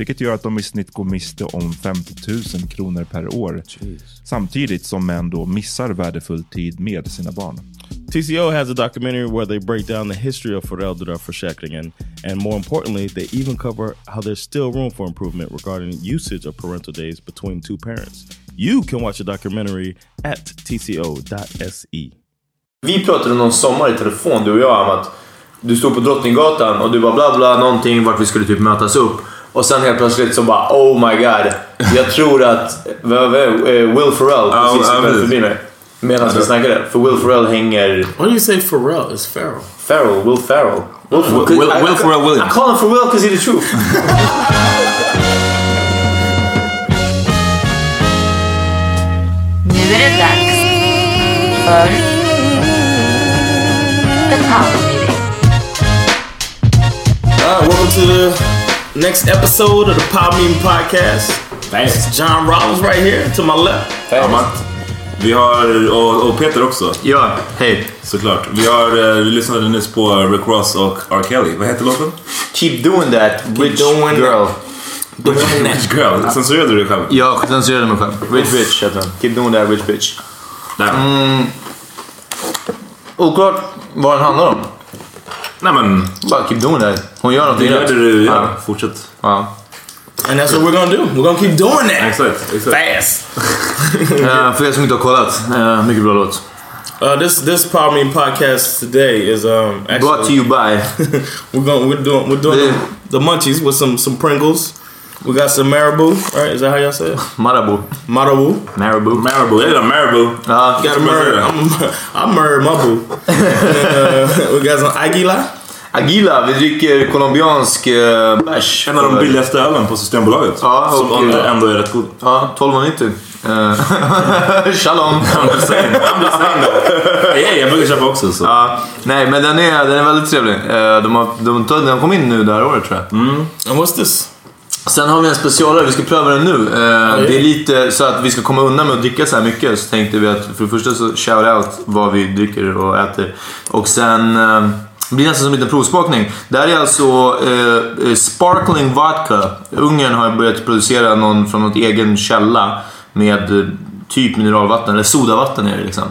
vilket gör att de i snitt går miste om 50 000 kronor per år. Jeez. Samtidigt som män då missar värdefull tid med sina barn. TCO has a documentary where they break down the history of föräldraförsäkringen and more importantly, they even cover how there's still room for improvement regarding usage of parental days between two parents. You can watch the documentary at tco.se. Vi pratade någon sommar i telefon, du och jag, om att du stod på Drottninggatan och du bara bla bla någonting vart vi skulle typ mötas upp. Och sen helt plötsligt så bara oh my god. Jag tror att eh, Will Ferrell precis oh, förbi mig. Medan vi snackade. För Will Ferrell hänger... Why do you say Ferrell? It's Ferrell. Ferrell, Will Ferrell. Will, Will, Will, Will Ferrell Williams. I call him Ferrell because he's the truth. nu är det dags för The Power Meeting. Alright, welcome to the next episode of the Power Meeting Podcast. Thanks. It's John Rollins right here to my left. Thanks. Vi har, och, och, Peter också. Ja, hej. Såklart. Vi, har, eh, vi lyssnade nyss på Rick Ross och R. Kelly. Vad heter låten? Keep doing that, rich doing girl. Rich, rich girl. Censurerade du dig själv? Ja, censurerade mig själv. Rich bitch heter den. Keep doing that, rich bitch. Mm. Oklart vad den handlar om. Nej men... Bara keep doing that. Hon gör någonting rätt. Det gör det du gör. Ja. Fortsätt. Ja. And that's what we're gonna do. We're gonna keep doing that. Exakt. exakt. Fast. uh, för er som inte har kollat. Uh, mycket bra låt. Uh, this this Power Mean podcast today is um actually, brought to you by. we're going we're doing we're doing the, the, munchies with some some Pringles. We got some Marabou, right? Is that how y'all say it? Marabou. Marabou. Marabou. Marabou. Yeah, Marabou. Uh, got a Marabou. I'm, I'm Marabou. uh, we got some Aguila. Agila, vi dricker colombiansk eh, bärs. En av de billigaste ölen på Systembolaget. Ja, som och, ändå är rätt god. Ja, 12,90. Eh, shalom! I'm just saying. I'm just saying yeah, jag brukar köpa också. Så. Ja, nej, men den är, den är väldigt trevlig. Eh, de, har, de, de kom in nu det här året tror jag. Mm. And what's this? Sen har vi en specialare, vi ska pröva den nu. Eh, det är lite så att vi ska komma undan med att dricka så här mycket så tänkte vi att för det första så shout out vad vi dricker och äter. Och sen eh, det blir nästan som en liten provsmakning. Det här är alltså eh, eh, Sparkling Vodka. Ungern har börjat producera någon från något egen källa med eh, typ mineralvatten, eller sodavatten är det liksom.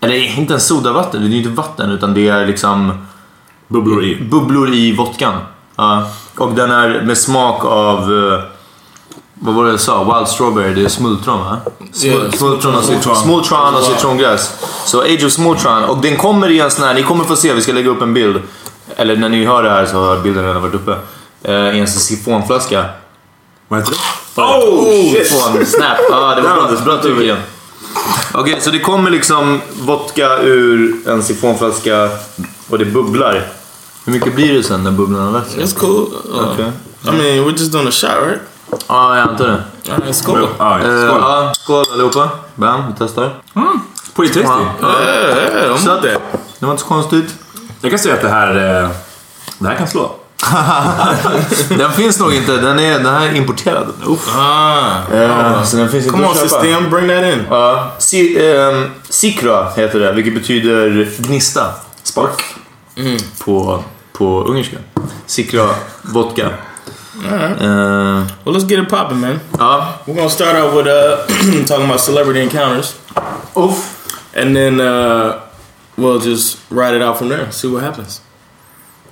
Eller inte ens sodavatten, det är ju inte vatten utan det är liksom Bubblor i. bubblor i vodkan. Ja. Och den är med smak av... eh, vad var det jag sa? Wild strawberry. Det är smultron va? Smul- smultron och citron. Smultron och citrongräs. Så Age of Smultron. Och den kommer i en sån här... Ni kommer få se, vi ska lägga upp en bild. Eller när ni hör det här så har bilden redan varit uppe. Eh, I en sån sifonflaska. Vad heter det? Oh, shit! Sifon, snap. Ja, det var bra, bra tryck igen. Okej, så det kommer liksom vodka ur en sifonflaska och det bubblar. Hur mycket blir det sen när bubblan har lagt sig? It's cool. Uh, Okej. I mean, we're just doing a shot, right? Ja, jag antar det. Cool. Ja, Eh, skål. ja, skål allihopa. Bam, vi testar. Pretty tasty. Ja. Yeah, yeah, I'm Så with that. det var inte så konstigt. Jag kan säga att det här, eh, det här kan slå. Den finns nog inte. Den, är, den här är importerad. Uff. Ah. Eh, så den finns inte Come on, att köpa. system, bring that in. Ja, si, ehm, Sikra heter det, vilket betyder gnista. Spark. På, på ungerska. Sikra vodka. Eh, Well, let's get it popping, man. ja. We're gonna start out with uh, talking about celebrity encounters, Uff. and then uh, we'll just ride it out from there. See what happens.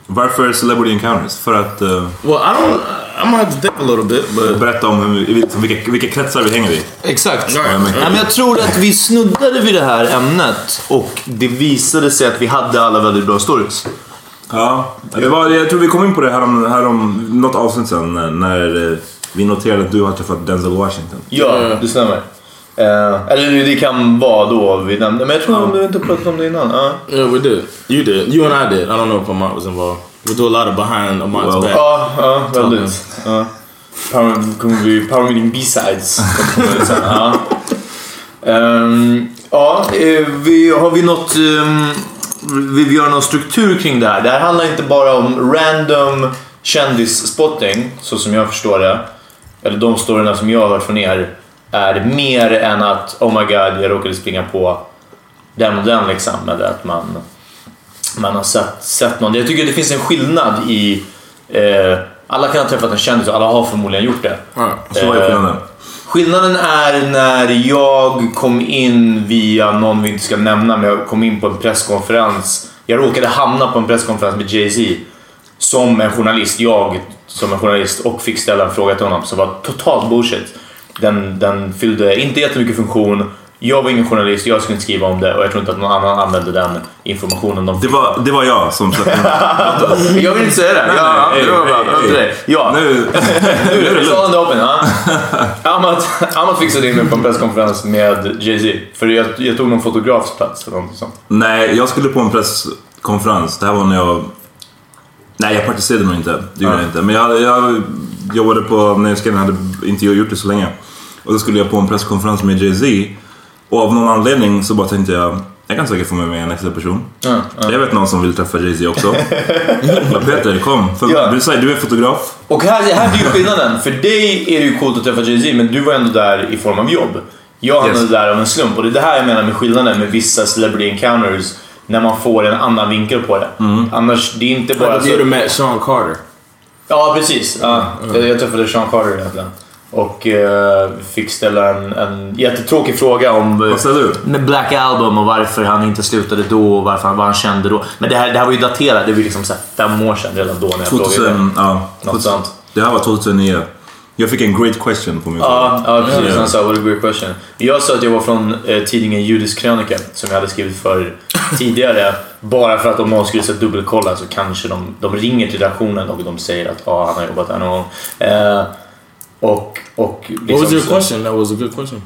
Varför Celebrity Encounters? För att eh, Well, I don't. I'm gonna have to think a little bit, but berätta om hur, vilka, vilka kretsar vi hänger i. Exakt. Right. Ja, men jag tror att vi snuddade vid det här ämnet och det visade sig att vi hade alla väldigt bra stories. Ja, det var, jag tror vi kom in på det här om, här om något avsnitt sen när, eh, vi noterade att du har träffat Denzel Washington. Ja, det stämmer. Eh, eller det- det kan vara då vi nämnde, men jag tror att du inte pratat om det innan. Ja. yeah, we did. You did. You and I did. I don't know if Amont was involved. We do a lot of behind Amont's Well, back. Ja, ja väldigt. Power, kommer bli Power Meeting B-sides. ja. Ehm, eh, vi, har vi något... Um, vill vi göra någon struktur kring det här? Det här handlar inte bara om random kändisspotting, så som jag förstår det. Eller de storyna som jag har hört från er. Är mer än att oh my god, jag råkade springa på den och den liksom. Eller att man man har sett, sett någon. Jag tycker det finns en skillnad i... Eh, alla kan ha träffat en kändis och alla har förmodligen gjort det. Alright. Så är skillnaden? Skillnaden är när jag kom in via någon vi inte ska nämna, men jag kom in på en presskonferens. Jag råkade hamna på en presskonferens med Jay-Z som en journalist. Jag som en journalist och fick ställa en fråga till honom som var totalt bullshit. Den, den fyllde inte jättemycket funktion. Jag var ingen journalist, jag skulle inte skriva om det och jag tror inte att någon annan använde den informationen de Det var, det var jag som. Jag vill inte säga det. Nej, ja, nej, det var bra. Ja. Nu, Nu är det Salen open. Ja. Amat, Amat fixade in mig på en presskonferens med Jay-Z. För jag, jag tog någon fotografs plats eller något sånt. nej, jag skulle på en presskonferens. Det här var när jag... Nej, jag praktiserade nog inte. Det gjorde jag inte. Men jag, jag jobbade på... När jag hade inte gjort det så länge. Och då skulle jag på en presskonferens med Jay-Z. Och av någon anledning så bara tänkte jag... Jag kan säkert få med mig en extra person. Ja, ja. Jag vet någon som vill träffa Jay-Z också. Men Peter, kom. För Ja. du, säger, du är fotograf. Och här, här blir ju skillnaden. För dig är det ju coolt att träffa Jay-Z, men du var ändå där i form av jobb. Jag hamnade Yes. där av en slump. Och det är det här jag menar med skillnaden med vissa celebrity encounters. När man får en annan vinkel på det. Annars, det är inte bara... Så- you'd have met Sean Carter. Ja, precis. Ja, jag, jag träffade Sean Carter egentligen. Och eh, fick ställa en, en jättetråkig fråga om eh, Vad ställde du? Black Album och varför han inte slutade då och varför han, vad han kände då. Men det här, det här var ju daterat. Det var ju liksom så fem år sedan redan då när jag frågade. 2000, ja, Något sånt. Det här var 2009. Jag fick en great question på min fråga. Ja, ja precis. Han sa what a great question. Jag sa att jag var från eh, tidningen Judisk krönika som jag hade skrivit för tidigare. Bara för att om någon skulle så dubbelkolla så kanske de, de ringer till redaktionen och de säger att ah, han har jobbat där någon gång. Eh, och, och liksom, What was your så- question? That was a good question.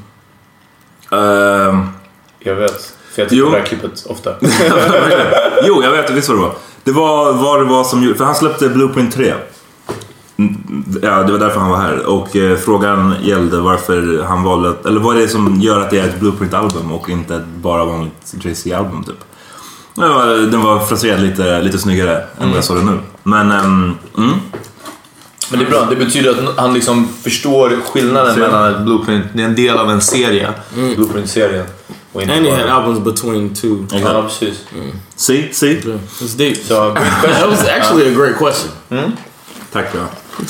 Ehm, Jag vet. För jag tittar på det här klippet ofta. jo, jag vet visst vad det var. Det var vad det var som gjorde... För han släppte Blueprint 3. Mm, Ja, det var därför han var här. Och eh, frågan gällde varför han valde att... Eller vad är det som gör att det är ett Blueprint-album och inte ett bara vanligt Jay-Z-album typ. Det var, den var fraserad lite, lite snyggare än vad jag såg den nu. Men... ehm, mm. Men det är bra, det betyder att han liksom förstår skillnaden mellan ett blueprint, det är en del av en serie, blueprint-serien. Och inte And he had albums between two. Ja, precis. See, see. It's deep. Question. That was actually a great question. Tack ja.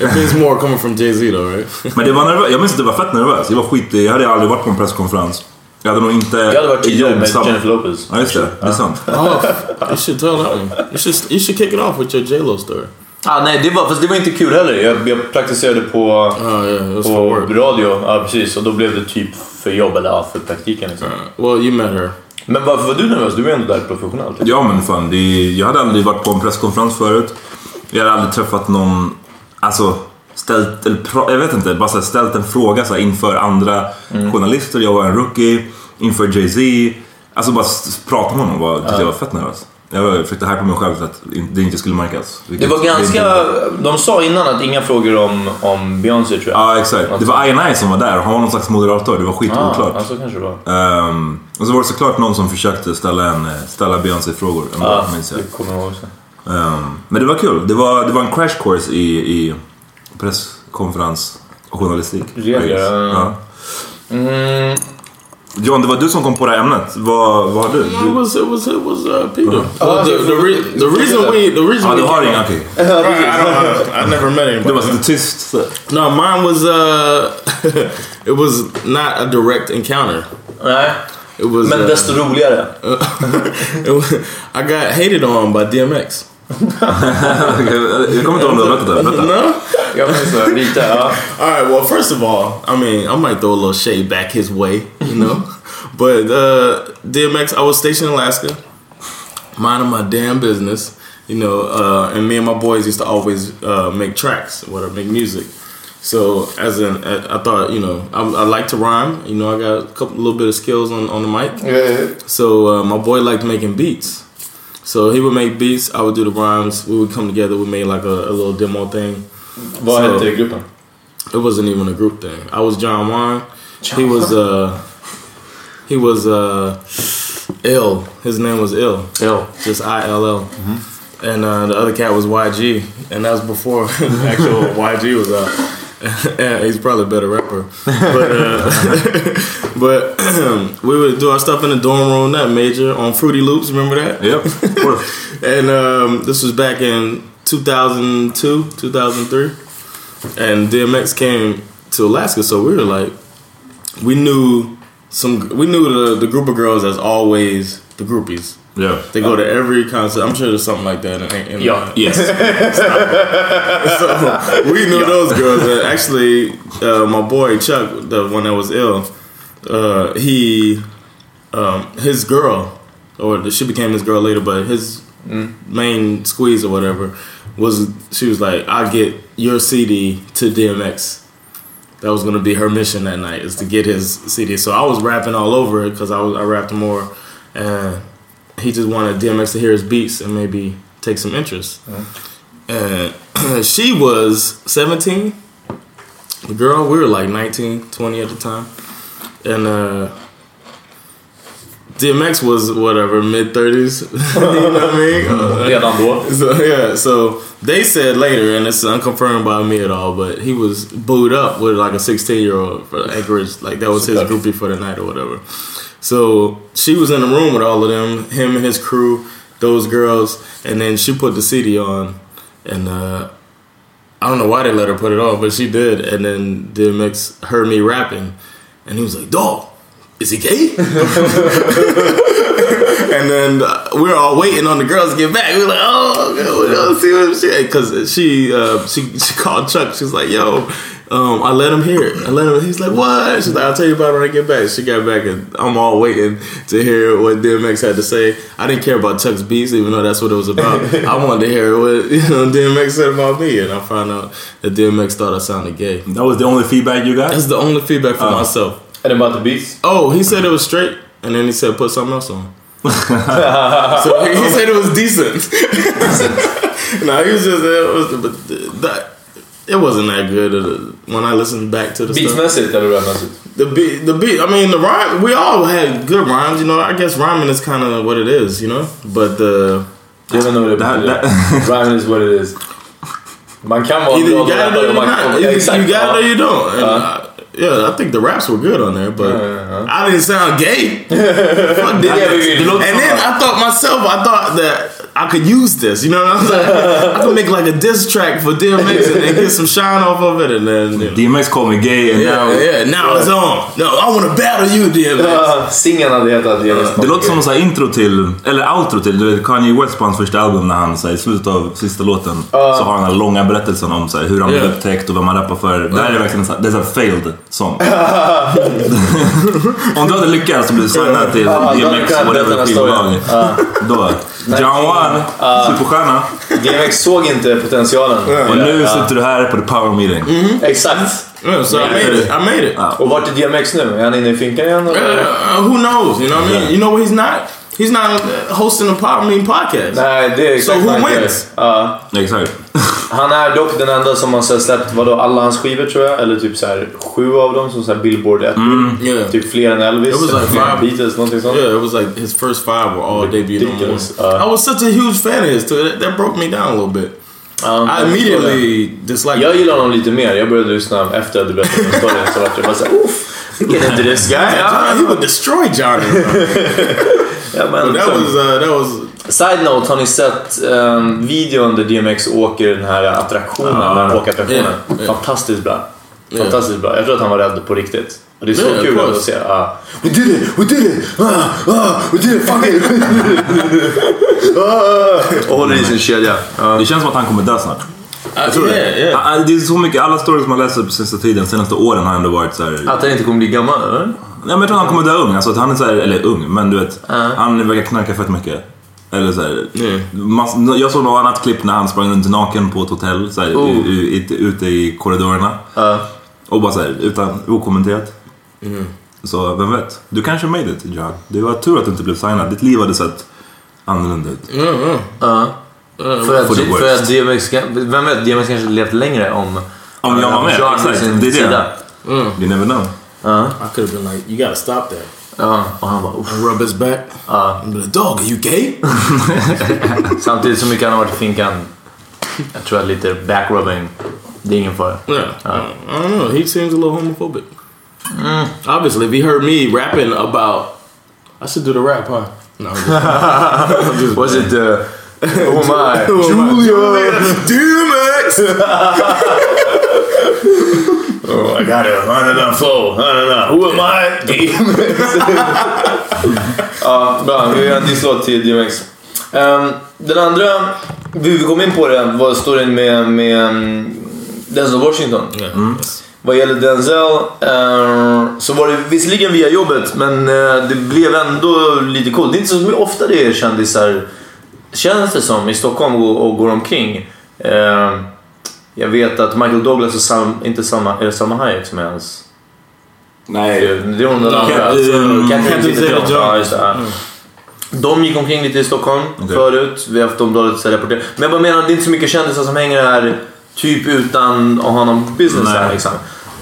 It means more coming from Jay Z though, right? Men det var nervöst. Jag minns att det var fett nervös. Jag var skit... Jag hade aldrig varit på en presskonferens. Jag hade nog inte... Jag hade varit tidigare med jobb- Jennifer Lopez. Ja, just det. Det är sant. Oh, you should tell that one. You should you should kick it off with your J Lo story. Ah, nej, det var, fast det var inte kul heller. Jag, jag praktiserade på, Oh yeah, på radio, ja precis. Och då blev det typ för jobb, eller ja, för praktiken liksom. Well, you met her. Men varför var du nervös? Du var ju ändå där professionellt. Ja men fan, det, jag hade aldrig varit på en presskonferens förut. Jag hade aldrig träffat någon, alltså ställt, eller pra, jag vet inte, bara så ställt en fråga så här, inför andra journalister. Jag var en rookie, inför Jay-Z. Alltså bara prata med honom, var, jag var fett nervös. Jag försökte hypa mig själv så att det inte skulle märkas. Det var ganska... inte- De sa innan att inga frågor om, om Beyoncé tror jag. Ja exakt. Det var I&I som var där, han var någon slags moderator. Det var ah, skitoklart. ja, så kanske det var. Ehm, och så var det såklart någon som försökte ställa, en, ställa Beyoncé-frågor. Ja, jag. det kommer jag ihåg. Ehm, men det var kul. Det var, det var en crash course i, i presskonferens och journalistik. Regler. Ja. Mm, John, det var du som kom på det här ämnet. Vad, vad har du? It du was it was it was uh, Peter. Oh, the, the, re the reason we the reason we du har inga, okej. I, don't, I never met Du anybody. var så tyst. No, mine was uh, it was not a direct encounter. nej, It was. men uh, desto roligare. it was, I got hated on by DMX. jag kommer inte ihåg om du har berättat det. Berätta. No. Jag minns det, lite. Ja. All right. Well, first of all, I mean, I might throw a little shade back his way, you know. but uh, DMX, I was stationed in Alaska, minding my damn business, you know. Uh, and me and my boys used to always uh, make tracks, whatever, make music. So as an, I thought, you know, I, I like to rhyme. You know, I got a couple, little bit of skills on on the mic. Yeah. So uh, my boy liked making beats. So he would make beats. I would do the rhymes. We would come together. We made like a, a little demo thing. Vad Så- hette gruppen? It wasn't even a group thing. I was John Juan. He was uh he was uh ill. His name was ill. Ill. Just I L L. And uh, the other cat was YG, and that was before the actual YG was out. and he's probably a better rapper, but uh, but we would do our stuff in the dorm room. That major on Fruity Loops, remember that? Yep. And um, this was back in 2002, 2003. And DMX came to Alaska, so we were like, we knew some, we knew the, the group of girls as always the groupies. Yeah. They go to every concert. I'm sure there's something like that. In, in, Ja. Yes. so we knew those girls. Actually, uh, my boy Chuck, the one that was ill, uh, he, um, his girl, or she became his girl later, but his main squeeze or whatever was she was like, "I get your CD to DMX." That was gonna be her mission that night is to get his CD. So I was rapping all over it because I was I rapped more, and he just wanted DMX to hear his beats and maybe take some interest. And she was 17. The girl, we were like 19, 20 at the time. And uh, DMX was whatever, mid 30s. you know what I mean? Uh, Redan då. so yeah, so they said later, and it's unconfirmed by me at all, but he was booed up with like a 16 year old for Anchorage, like that was his groupie for the night or whatever. So she was in the room with all of them, him and his crew, those girls, and then she put the CD on, and uh, I don't know why they let her put it on, but she did, and then DMX heard me rapping, and he was like, "Dog, is he gay?" And then uh, we were all waiting on the girls to get back. We were like, "Oh, okay, we're gonna see what she." Because she, uh, she, she called Chuck. She's like, "Yo, um, I let him hear it. I let him." He's like, "What?" She's like, "I'll tell you about it when I get back." She got back, and I'm all waiting to hear what DMX had to say. I didn't care about Chuck's beats, even though that's what it was about. I wanted to hear what you know DMX said about me, and I found out that DMX thought I sounded gay. That was the only feedback you got? That's the only feedback from Oh. myself. And about the beats? Oh, he said it was straight, and then he said put something else on. so he, he said it was decent. no, he was just it was, but that it wasn't that good. When I listened back to the stuff, Beatsmässigt eller rapmässigt? the beat, the beat. I mean, the rhyme. We all had good rhymes, you know. I guess rhyming is kind of what it is, you know. But the Jag vet inte vad det Det här- betyder. Rhyme is what it is. Man kan vara Either you bra got it or you not. Either you got it or you don't. And, Uh. Uh, yeah, I think the raps were good on there, but I didn't sound gay. Fuck Det är vi that. And then I thought myself, I thought that I could use this. You know what I'm saying? I could make like a diss track for DMX and then get some shine off of it, and then you know. DMX called me gay and yeah, now... yeah. Now it's on. No, I want to battle you, DMX. Ja, Singeln hade hetat James Det låter som en sån här intro till, eller outro till, du vet Kanye West på hans första album när han så här, i slutet av sista låten så har han den här långa berättelsen om så här, hur han blev Yeah. upptäckt och vem han rappar för. Det här är verkligen en här- det är en failed song. om du hade lyckats så blev du signad till DMX, whatever skivbolag. Då. John Wan, superstjärna. DMX såg inte potentialen. Och nu sitter du här på the power meeting. Exakt. Yeah, so I made it. I made it. Och vart är DMX nu? Är han inne i finkan igen? Uh, who knows? You know what I mean? You know what he's not? He's not uh, hosting a Power Mean podcast. Nej, det är exakt So who vad wins? Ja. Exakt. Han är dock den enda som har så här släppt vadå, alla hans skivor tror jag. Eller typ så här, sju av dem som så här Billboard 1 Yeah. Typ fler än Elvis. It was like eller five. Beatles, någonting sånt. Yeah, it was like his first five were all debut number Ridiculous. Uh, I was such a huge fan of his too. That, that broke me down a little bit. Ja, I immediately disliked. Jag gillar honom lite mer. Jag började lyssna efter att du berättade den storyn. Så vart jag bara såhär, uff! Get into this guy. Ja, he would destroy Johnny. ja, men, that was uh, that was Side note, har ni sett um, videon där DMX åker den här attraktionen? Ja. den här åkattraktionen? Ja, ja. Fantastiskt bra. Fantastiskt bra. Jag tror att han var rädd på riktigt. Och det är så of kul att se. Uh, we did it! We did it! Ah, ah, we did it! Fuck it! ah, och håller i sin kedja. Ja. Det känns som att han kommer dö snart. I tror yeah, yeah. Ah, Det är så mycket, alla stories man läser på senaste tiden, senaste åren har ändå varit så här. Att han inte kommer bli gammal, eller? Nej, men jag tror han kommer dö ung. Alltså, att han är så här, eller ung, men du vet. Han verkar knarka fett mycket. Eller så här, Mm. mass- jag såg något annat klipp när han sprang runt naken på ett hotell. Så här, Oh. u- u- ute- i korridorerna. Ja. Och bara så här, utan okommenterat. Mm. Så vem vet? Du kanske made it John. Det var tur att du inte blev signad. Ditt liv hade sett annorlunda ut. Att, For the worst. för att DMX, vem vet, DMX kanske levt längre om... Om jag var med, exakt. Det är det. sida. You never know. Ja. I could have been like, you gotta stop that. Ja, och han. And rub his back. Uh-huh. Ja. And be like, dog, are you gay? Samtidigt som mycket han har varit i finkan. Jag tror att lite backrubbing, det är ingen fara. Yeah. Uh-huh. I don't know. He seems a little homophobic. Mm. Obviously, if he heard me rapping about, I should do the rap, huh? No. Was it uh, Oh my. Who am I? Julia! DMX! Oh, I got don't know, flow. I don't know. Who am I? Ja, bra. Vi har en disslåt till DMX. Um, den andra, vi kom in på det, var storyn med, med um, Denzel Washington. Vad gäller Denzel eh, så var det visserligen via jobbet men eh, det blev ändå lite coolt. Det är inte så ofta det är kändisar, känns det som, i Stockholm och, och går omkring. Eh, jag vet att Michael Douglas och Sam, inte Salma, är det Salma Hayek som är hans... Nej. Det är hon den andra. Cat- Catherine Catherine Zeta-Jones. De gick omkring lite i Stockholm förut. Vi har haft Aftonbladet så rapporter. Men jag bara menar, det är inte så mycket kändisar som hänger här typ utan att ha någon business Nej. här liksom.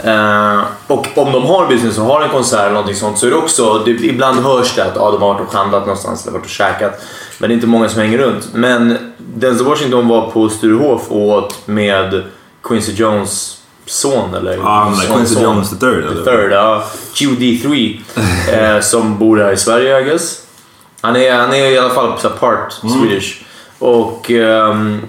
Eh, och om de har business och har en konsert eller någonting sånt så är det också, det, ibland hörs det att ah, de har varit och handlat någonstans eller varit och käkat. Men det är inte många som hänger runt. Men Denzel Washington var på Sturehof och åt med Quincy Jones son eller är son- Quincy son. Jones the third? The third, ja. QD3. eh, som bor här i Sverige, I guess. Han är, han är i alla fall part Swedish. Och ehm,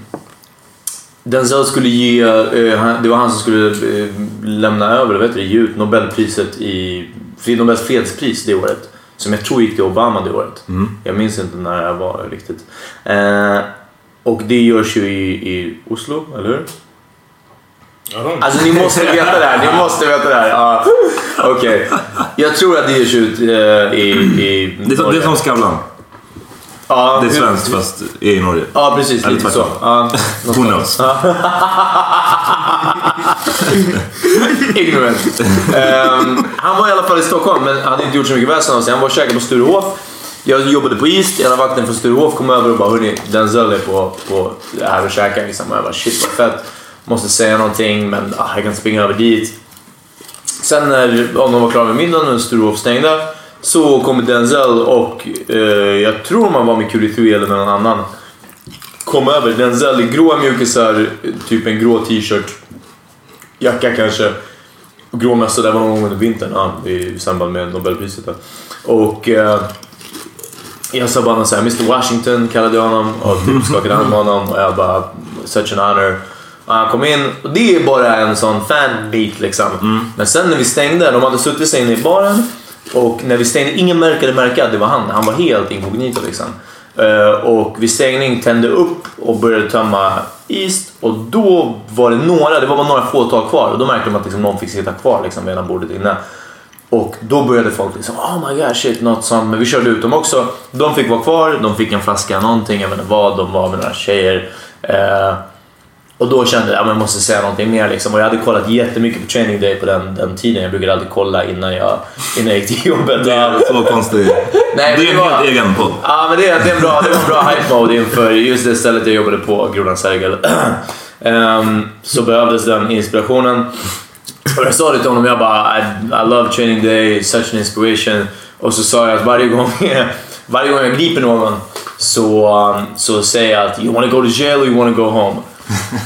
Denzel skulle ge, eh, han- det var han som skulle eh, lämna över, vet du, ge ut Nobelpriset i, Nobels fredspris det året. Som jag tror gick till Obama det året. Jag minns inte när det var riktigt. Eh, och det görs ju i, i Oslo, eller hur? Alltså ni måste veta det här, ni måste veta det här. Ja, Okej. Jag tror att det görs ut eh, i, i Det är, som, det är Norge. som Skavlan. Ja, Det är svenskt fast är i Norge. Ja, precis. Eller Lite så. Ja, Who knows? Ignorant. Ehm, han var i alla fall i Stockholm, men han hade inte gjort så mycket väsen av sig. Han var och käkade på Sturehof. Jag jobbade på East, ena vakten från Sturehof kom över och bara hörni, Denzel är på, på det här och käkar. Liksom. Och jag bara shit vad fett. Måste säga någonting men ah, jag kan springa över dit. Sen när de var klara med middagen och Sturehof stängde så kom Denzel och eh, jag tror man var med QD3 eller någon annan. kom över Denzel i gråa mjukisar, typ en grå t-shirt, jacka kanske. Och grå mössa, det var någon gång under vintern ja, i samband med Nobelpriset. Där. Och eh, jag sa bara någon så här, Mr Washington kallade jag honom och typ skakade hand med honom och jag bara such an honor. Och han kom in och det är bara en sån fan-beat liksom. Men sen när vi stängde, de hade suttit sig inne i baren och när vi stängde, ingen märkade märka att det var han. Han var helt inkognito liksom. Eh, och vid stängning tände upp och började tömma is och då var det några, det var bara några fåtal kvar och då märkte de att liksom någon fick sitta kvar liksom medan bordet inne. Och då började folk liksom oh my god shit, något som, men vi körde ut dem också. De fick vara kvar, de fick en flaska någonting, jag vet inte vad, de var med några tjejer. Eh, och då kände jag att jag måste säga någonting mer. Liksom. Och jag hade kollat jättemycket på training day på den, den tiden. Jag brukade alltid kolla innan jag, innan jag gick till jobbet. Det är så konstigt. Nej, det är en helt egen podd. Ja, men det, det, är en bra, det var en bra hype mode inför just det stället jag jobbade på, Grodan Sergel. Ehm, så behövdes den inspirationen. Och jag sa det till honom, jag bara I, I love training day, such an inspiration. Och så sa jag att varje gång, varje gång jag griper någon så, um, så säger jag att you wanna go to jail or you wanna go home.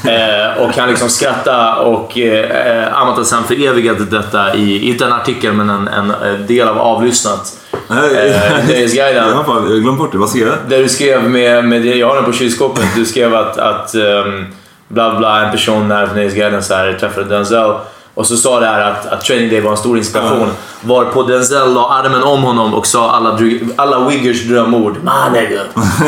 Eh, och han liksom skrattade och eh, Amatas han förevigade detta i, inte en artikel men en, en eh, del av avlyssnat. Eh, Nöjesguiden. Jag har glömt bort det. Vad ska jag? Där du skrev med, med jag har den på kylskåpet, du skrev att, att um, bla bla, en person när Nöjesguiden så här träffade Denzel och så sa det här att, att Training Day var en stor inspiration. Varpå Denzel la armen om honom och sa alla, alla Wiggers drömord.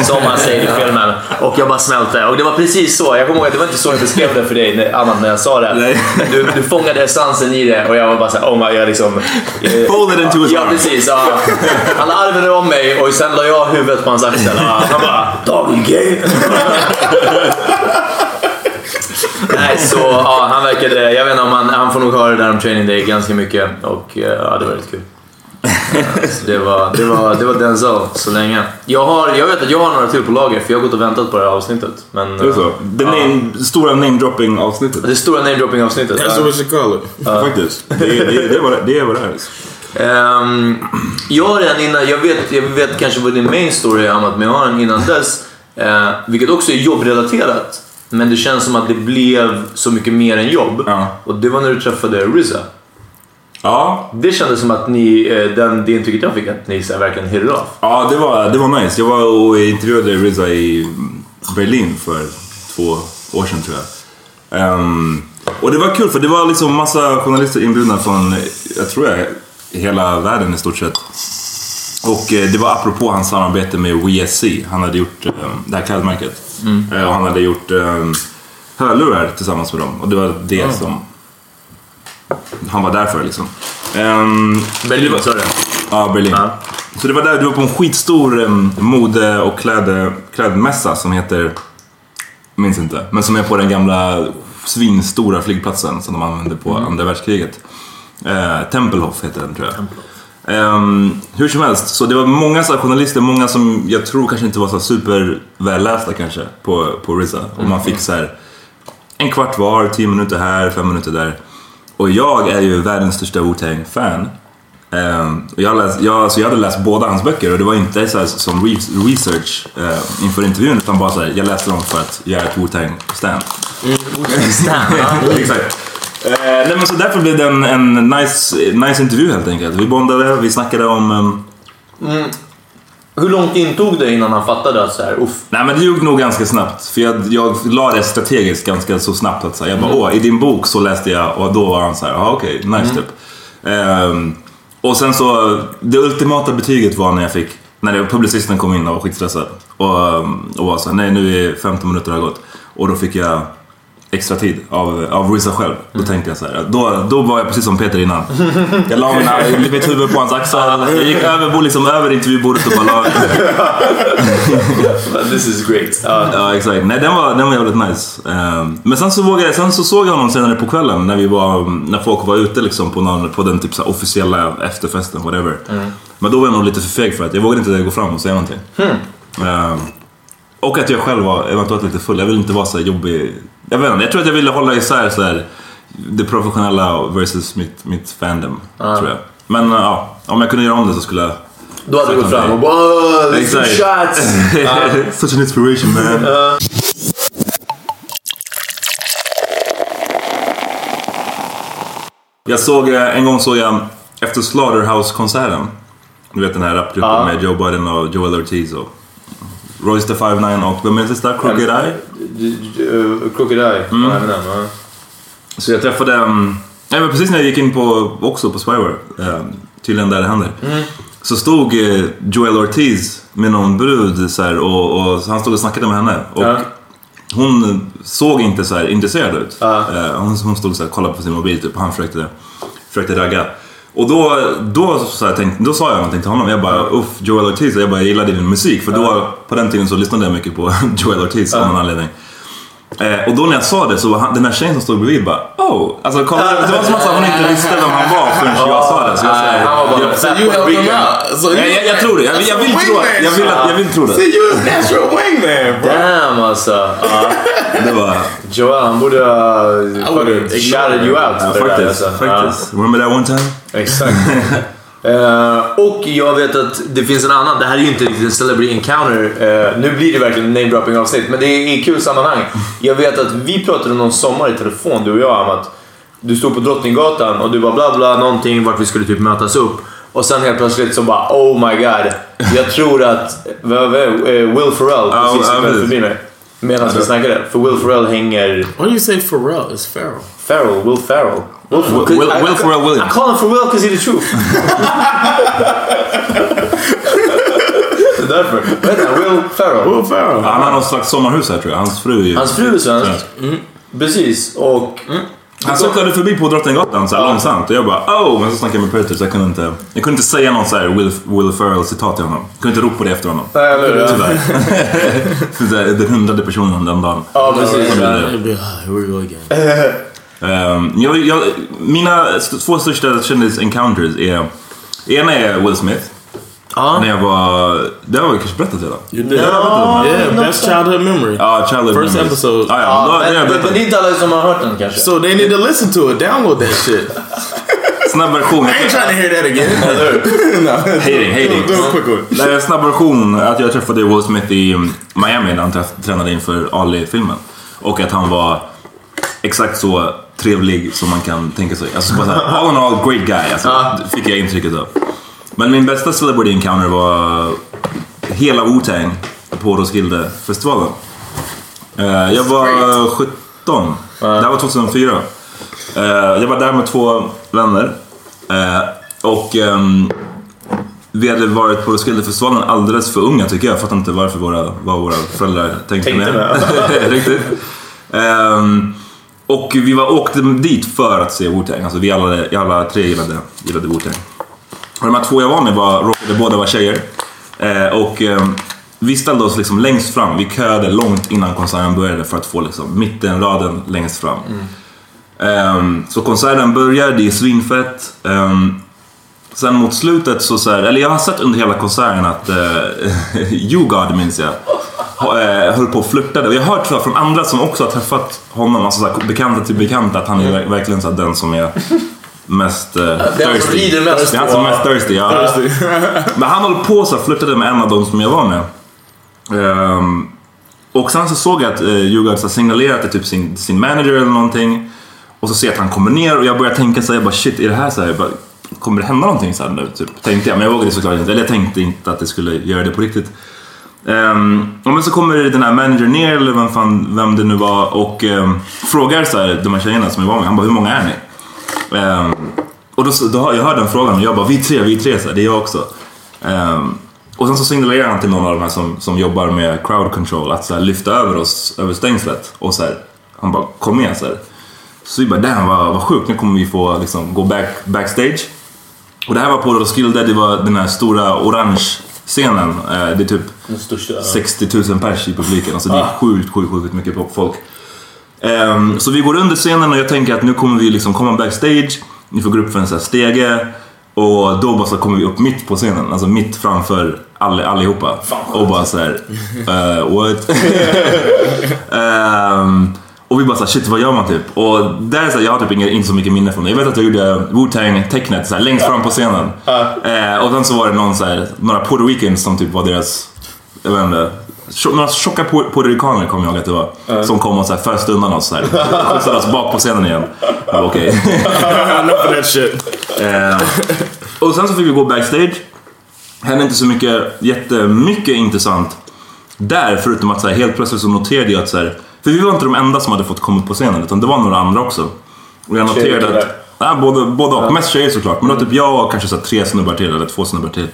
Som han säger i filmen. Och jag bara smälte. Och det var precis så. Jag kommer ihåg att det var inte så jag beskrev det för dig när- Anna när jag sa det. Du, du fångade essensen i det och jag var bara såhär, oh my god liksom. Fold it into his Ja arm. precis. Ja. Han la armen om mig och sen la jag huvudet på hans axel. Ja, Han bara, gay. Nej, så ja, han verkade... Jag vet inte om han... Han får nog höra det där om training day ganska mycket och eh, ja, det var väldigt kul. Eh, Så det var, det var, det var Denzel så länge. Jag, har, jag vet att jag har några till på lager för jag har gått och väntat på det här avsnittet. Men, Det är så. eh, Det ja. stora namedropping avsnittet. Det stora namedropping avsnittet. Should call it. Faktiskt. Det, är- det, är- det, är vad det, är det. Ehm, jag har en innan, jag vet, jag vet kanske vad din main story är Amat, men jag har en innan dess. eh, vilket också är jobbrelaterat. Men det känns som att det blev så mycket mer än jobb. Ja. Och det var när du träffade RZA. Ja, Det kändes som att ni, eh, den, det intrycket jag fick, att ni så verkligen hit it off. ja det, var, det var nice. Jag var och intervjuade RZA i Berlin för två år sedan tror jag. Ehm, och det var kul för det var liksom massa journalister inbjudna från, jag tror jag, hela världen i stort sett. Och eh, det var apropå hans samarbete med WeSC. Han hade gjort eh, det här klädmärket. Eh, och han hade gjort eh, hörlurar tillsammans med dem. Och det var det som han var där för liksom. Ehm, Berlin, sa du? Ja, Berlin. Ja. Så det var där du var på en skitstor um, mode och kläd, klädmässa som heter, minns inte, men som är på den gamla svinstora flygplatsen som de använde på andra världskriget. Eh, Tempelhof heter den tror jag. Ehm, hur som helst, så det var många så journalister, många som jag tror kanske inte var så super vällästa kanske på, på RZA. Och man fick så här en kvart var, tio minuter här, fem minuter där. Och jag är ju världens största Wu-Tang-fan. Ehm, och jag, läst, jag, så jag hade läst båda hans böcker och det var inte så här, som re- research eh, inför intervjun utan bara så här, jag läste dem för att göra ett Wu-Tang-stan. Exakt. Eh, nej, men så därför blev det en, en nice, nice intervju helt enkelt. Vi bondade, vi snackade om... ehm, Hur långt in tog det innan han fattade att så här, uff, Nej men det gick nog ganska snabbt. För jag, jag la det strategiskt ganska så snabbt. Att, så här, jag bara, Mm. åh, i din bok så läste jag och då var han så här, ja okej, nice Mm. typ. Ehm, och sen så, det ultimata betyget var när jag fick, när det, publicisten kom in och var skitstressad. Och, ehm, och var så här, nej nu är 15 minuter har gått. Och då fick jag extra tid av, av RZA själv. Då Mm. tänkte jag så här, då, då var jag precis som Peter innan. Jag la mina, mitt huvud på hans axel, jag gick över, liksom, över intervjubordet och bara la... this is great. Ja. Ja exakt, nej den var, den var jävligt nice. Ehm, men sen så, vågade, jag- sen så såg jag honom senare på kvällen när vi var, när folk var ute liksom på, någon, på den typ så officiella efterfesten, whatever. Men då var jag nog lite för feg för att jag vågade inte gå fram och säga någonting. Ehm, och att jag själv var eventuellt lite full. Jag ville inte vara så jobbig. Jag vet inte, jag tror att jag ville hålla isär så här, det professionella versus mitt, mitt fandom. Ah. Tror jag. Men ja, om jag kunde göra om det så skulle jag... Då hade du gått fram och bara oh, exactly. shots! uh. Such an inspiration man. Uh. Jag såg, eh, en gång såg jag efter Slaughterhouse-konserten. Du vet den här rapgruppen uh. med Joe Biden och Joel Ortiz och Royce the 5'9 och vem är det sista? Crooked Eye? Uh. Mm. Ja, ja. Så jag träffade, um, nej, men precis när jag gick in på, också på Spyware, um, tydligen där det händer. Så stod eh, Joel Ortiz med någon brud så här, och, och han stod och snackade med henne. Och Ja. hon såg inte så här intresserad ut. Eh, hon, hon stod och kollade på sin mobil typ, och han försökte, försökte ragga. Och då, då, så här, tänkte, då sa jag någonting till honom. Jag bara, uff, Joel Ortiz. Jag bara, jag gillade din musik. För då, på den tiden så lyssnade jag mycket på Joel Ortiz av någon anledning. Eh, och då när jag sa det så var han, den här tjejen som stod bredvid bara oh! Alltså kolla, det var som att hon inte visste vem han var förrän jag sa det. Så jag, Nej, så han var bara jag, So you helped him out. So jag, jag, jag tror det. Jag, jag vill tro det. Jag vill, jag vill tro det. See, you're a natural wingman, bro. Damn alltså. Det var... Joel, han borde fucking shouted you out. Ja, där, faktiskt. alltså. faktiskt. Remember that one time? Exakt. Eh, och jag vet att det finns en annan, det här är ju inte riktigt en celebrity encounter. Eh, nu blir det verkligen en namedropping avsnitt, men det är i kul sammanhang. Jag vet att vi pratade någon sommar i telefon, du och jag, om att du stod på Drottninggatan och du bara bla bla någonting vart vi skulle typ mötas upp. Och sen helt plötsligt så bara oh my god, jag tror att eh, Will Ferrell precis gick förbi mig. Medan vi snackade. För Will Ferrell hänger... Why do you say Pharrell? It's Farrell. Ferrell, Will Ferrell. Will, Will- Will- I- Will Ferrell Williams. I call him for Will because he's the truth. Det är därför. Vad heter han? Will Ferrell. Will Farrell. Han har något slags sommarhus här tror jag. Hans fru är ju... Hans fru är svensk. Precis. Och... Han cyklade förbi på Drottninggatan så här långsamt och jag bara oh! Men så snackade jag med Peter så jag kunde inte... Jag kunde inte säga någon så här Will, Will Ferrell citat till honom. Jag kunde inte ropa det efter honom. Nej, eller hur? Tyvärr. För det är Den hundrade personen den dagen. Ja, precis. Here we go again. Ehm, jag, jag, mina två största kändis-encounters är... Ena är Will Smith. När jag var... Det har jag kanske berättat redan. You did. Ja, yeah, best childhood memory. Ja, Childhood First Memories. episode. Ja, ja, Ja, har men, men, men det är inte alla som har hört den kanske. So they need to listen to it. Download that shit. Snabb version. I ain't trying to hear that again. no. Hating, hating. Do a quick one. Snabb version att jag träffade Will Smith i um, Miami när han tränade inför Ali-filmen. Och att han var exakt så trevlig som man kan tänka sig. Alltså bara såhär, all in all great guy. Alltså, Fick jag intrycket av. Men min bästa celebrity encounter var hela Wu-Tang på Roskilde-festivalen. Eh, jag var 17. Det här var 2004. Eh, jag var där med två vänner. Eh, och ehm, vi hade varit på Roskildefestivalen alldeles för unga tycker jag. Jag fattar inte varför våra, vad våra föräldrar tänkte, Tänkte med. Riktigt. Ehm, och vi var, åkte dit för att se Wu-Tang. Alltså vi alla, alla tre gillade, gillade Wu-Tang. Och de här två jag var med var, råkade båda vara tjejer. Eh, och ehm, vi ställde oss liksom längst fram. Vi köade långt innan konserten började för att få liksom mittenraden längst fram. Ehm, så konserten börjar, det är svinfett. Ehm, sen mot slutet så, så här, eller jag har sett under hela konserten att uh, You God minns jag, eh, höll på och flörtade. Och jag har hört tror jag, från andra som också har träffat honom, alltså så här, bekanta till bekanta, att han är ver- verkligen så här, den som är mest uh, Den som rider mest Det är han som är mest thirsty, ja. Men han höll på så flörtade med en av dem som jag var med. Ehm, och sen så såg jag att uh, Djurgården har signalerat till typ sin, sin manager eller någonting. Och så ser jag att han kommer ner och jag börjar tänka så här, jag bara shit, är det här så här? Bara, kommer det hända någonting så här nu? Typ, tänkte jag, men jag vågade såklart inte. Eller jag tänkte inte att det skulle göra det på riktigt. Um, och men så kommer den här managern ner, eller vem, fan, vem det nu var, och ehm, frågar så här, de här tjejerna som jag var med, han bara, hur många är ni? Ehm, och då, då, har- jag hörde den frågan och jag bara, vi tre, vi tre, så här, det är jag också. Ehm, och sen så signalerar han till någon av de här som, som jobbar med crowd control att så här, lyfta över oss över stängslet. Och så här, han bara, kom igen så här. Så vi bara, damn vad, vad sjukt, nu kommer vi få liksom, gå back, backstage. Och det här var på Roskilde, det var den här stora orange scenen. Eh, det är typ Den största. 60 000 pers i publiken. Alltså det är sjukt, sjukt, sjukt mycket folk. Ehm, så vi går under scenen och jag tänker att nu kommer vi liksom komma backstage. Ni får gå upp för en sån här stege. Och då bara så kommer vi upp mitt på scenen. Alltså mitt framför all, allihopa. och bara så här, eh, what? Ehm, och vi bara såhär, shit vad gör man typ? Och där är så här, jag har typ inget, inte så mycket minne från det. Jag vet att jag gjorde Wu-Tang-tecknet så här, längst fram på scenen. Eh, och sen så var det någon så här, några Puerto Ricans som typ var deras, jag vet inte, några tjocka pu- puertoricaner kommer jag ihåg att det var. Som kom och så här föste undan oss så här. Skjutsade oss bak på scenen igen. Okej. Enough of that shit. Eh, och sen så fick vi gå backstage. Hände inte så mycket, jättemycket intressant där, förutom att så här, helt plötsligt så noterade jag att så här, för vi var inte de enda som hade fått komma upp på scenen, utan det var några andra också. Och jag noterade att, ja, både, både och, mest tjejer såklart, men då typ jag och kanske så här, tre snubbar till, eller två snubbar till.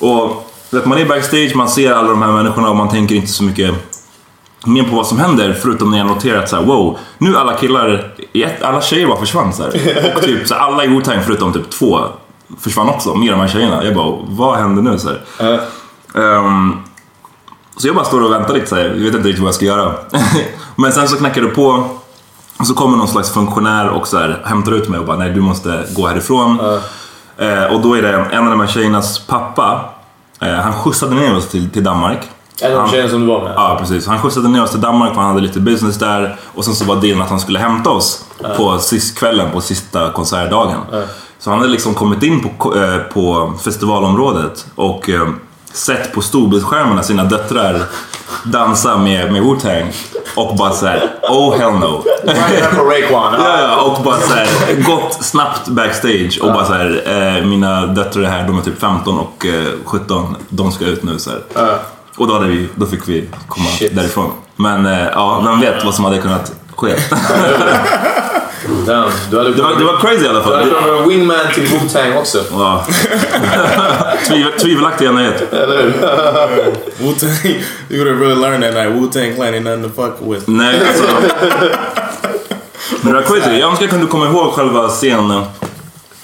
Och man är backstage, man ser alla de här människorna och man tänker inte så mycket mer på vad som händer förutom när jag noterar att så här, wow, nu alla killar, alla tjejer bara försvann så här. Och typ så här, alla i Wu-Tang förutom typ två försvann också med de här tjejerna. Jag bara, vad händer nu? Så, här. Ehm, så jag bara står och väntar lite så här. jag vet inte riktigt vad jag ska göra. Men sen så knackar det på och så kommer någon slags funktionär och så här, hämtar ut mig och bara, nej du måste gå härifrån. Eh, och då är det en av de här tjejernas pappa, han skjutsade ner oss till, till Danmark. En av Han- de tjejerna som du var med? Ja, precis. Han skjutsade ner oss till Danmark för han hade lite business där. Och sen så var dealen att han skulle hämta oss på sist kvällen på sista konsertdagen. Så han hade liksom kommit in på, eh, på festivalområdet och eh, sett på storbildsskärmarna sina döttrar dansa med, med Wu-Tang. Och bara såhär, oh hell no. Ja, ja, och bara så här, gått snabbt backstage och bara så här, eh, mina döttrar är här, de är typ 15 och eh, 17, de ska ut nu så här. Och då, hade vi, då fick vi komma Shit. därifrån. Men eh, ja, vem vet vad som hade kunnat ske. Damn, du hade det, var, det var crazy i alla Du fall. hade kunnat vara en wingman till Wu-Tang också. Ja. Tvivel, tvivelaktiga nyhet. Wu Tang, you would have really learned that night. Wu Tang Clan ain't nothing to fuck with. Nej, alltså. Men det var crazy. Jag önskar jag kunde komma ihåg själva scenen.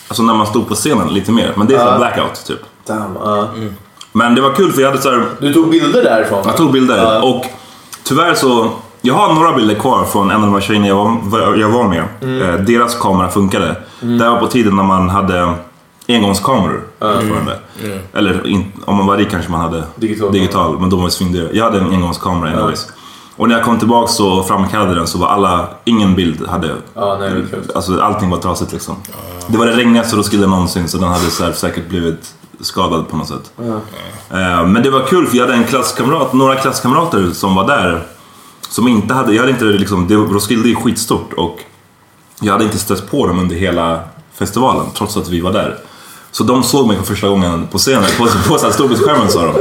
Alltså när man stod på scenen lite mer. Men det är uh. blackout typ. Damn, uh. Men det var kul för jag hade så här, Du tog bilder därifrån? Jag tog bilder Ja. och tyvärr så... Jag har några bilder kvar från en av de här tjejerna jag var, jag var med. Mm. Eh, deras kamera funkade. Det här var på tiden när man hade engångskameror fortfarande. Eller in, om man var rik kanske man hade Digital. digital men de var svindyra. Jag hade en engångskamera anyways. Och när jag kom tillbaka så framkallade den så var alla, ingen bild hade... Ja, nej, det. Alltså allting var trasigt liksom. Det var det regnigaste Roskilde någonsin så den hade så här, säkert blivit skadad på något sätt. Eh, Men det var kul för jag hade en klasskamrat, några klasskamrater som var där. Som inte hade, jag hade inte liksom, det, Roskilde är skitstort och jag hade inte stött på dem under hela festivalen trots att vi var där. Så de såg mig för första gången på scenen, på, på storbildsskärmen sa de.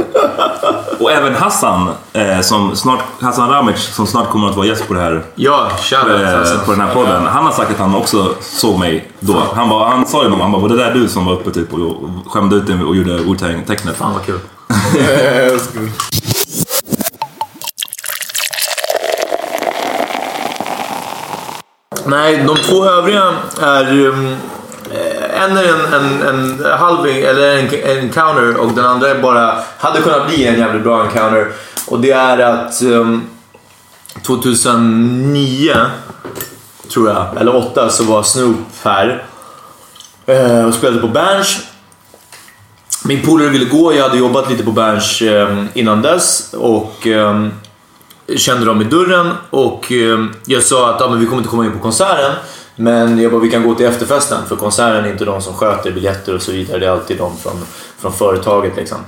Och även Hassan, eh, som snart, Hassan Ramic som snart kommer att vara gäst på det här Ja, shoutout. eh, alltså. på den här podden. Han har sagt att han också såg mig då. Han, bara, han sa ju någon, han bara, var det där du som var uppe typ och, och skämde ut dig och gjorde Wu-Tang-tecknet? Fan vad kul. Yeah, that's good. Nej, de två övriga är... Um, eh, en är en, en, en halving, eller en, en counter och den andra är bara... Hade kunnat bli en jävligt bra encounter. Och det är att um, 2009, tror jag, eller 8 så var Snoop här. Uh, Och spelade på Berns. Min polare ville gå, jag hade jobbat lite på Berns um, innan dess. Och... Um, kände dem i dörren och eh, jag sa att ja, men vi kommer inte komma in på konserten. Men jag bara, vi kan gå till efterfesten för konserten är inte de som sköter biljetter och så vidare. Det är alltid de från, från företaget liksom.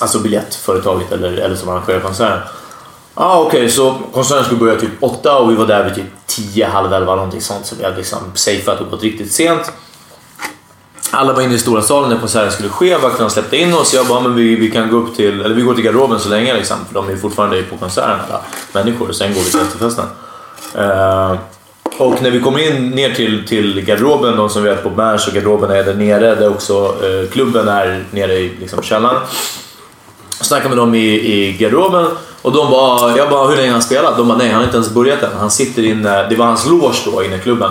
Alltså biljettföretaget eller, eller som arrangerar konserten. Ja ah, okej, så konserten skulle börja typ åtta och vi var där vid typ tio, halv elva någonting sånt. Så vi hade liksom safeat och gått riktigt sent. Alla var inne i stora salen när konserten skulle ske. Vakterna släppte in oss. Jag bara, men vi, vi kan gå upp till, eller vi går till garderoben så länge liksom. För de är fortfarande på konserten alla människor. Och sen går vi till efterfesten. Uh, och när vi kommer in ner till, till garderoben, de som vet på Berns och garderoben är där nere. Där också uh, klubben är nere i liksom, källaren. Snackade med dem i, i garderoben och de bara, jag bara hur länge har han spelat? De bara nej han har inte ens börjat än. Han sitter inne, det var hans loge då inne i klubben.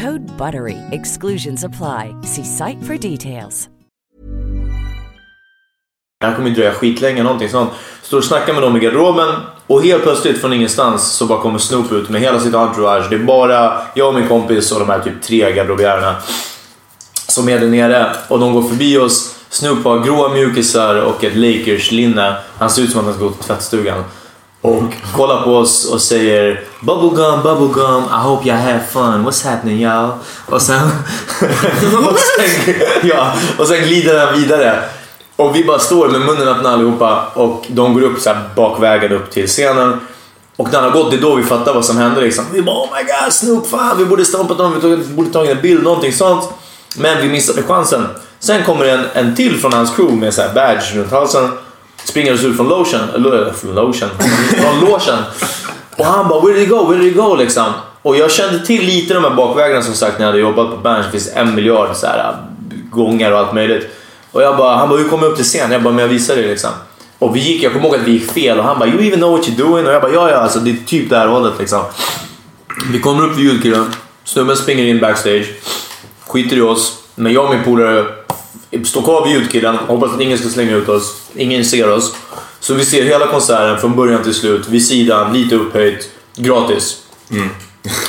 Code BUTTERY. Exclusions apply. See site for details. Det här kommer ju dröja skitlänge, någonting sånt. Står och snackar med dem i garderoben och helt plötsligt från ingenstans så bara kommer Snoop ut med hela sitt entourage. Det är bara jag och min kompis och de här typ tre garderobiärerna som är där nere och de går förbi oss. Snoop har gråa mjukisar och ett Lakers-linne. Han ser ut som att han ska gå till tvättstugan. Och kollar på oss och säger Bubblegum, bubblegum, I hope you have fun, what's happening y'all? Och sen, och sen, ja, och sen glider han vidare. Och vi bara står med munnen öppna allihopa och de går upp så bakvägen upp till scenen. Och när han har gått, det är då vi fattar vad som hände liksom. Vi bara oh my god Snoop, fan vi borde stampat honom, vi borde tagit en bild, någonting sånt. Men vi missade chansen. Sen kommer en, en till från hans crew med så här badge runt halsen. Springer oss ut från lotion, från eh, lotion, från lotion. Och han bara where did it go, where did it go liksom. Och jag kände till lite de här bakvägarna som sagt när jag hade jobbat på Berns. Det finns en miljard så här, äh, gångar och allt möjligt. Och jag bara, han bara hur kommer jag upp till scen? Jag bara, men jag visar dig liksom. Och vi gick, jag kommer ihåg att vi gick fel och han bara, you even know what you're doing? Och jag bara, ja ja, alltså det är typ det här hållet liksom. Vi kommer upp vid ljudkillen, snubben springer in backstage, skiter i oss. Men jag och min polare står kvar vid ljudkillen, hoppas att ingen ska slänga ut oss. Ingen ser oss. Så vi ser hela konserten från början till slut, vid sidan, lite upphöjt, gratis.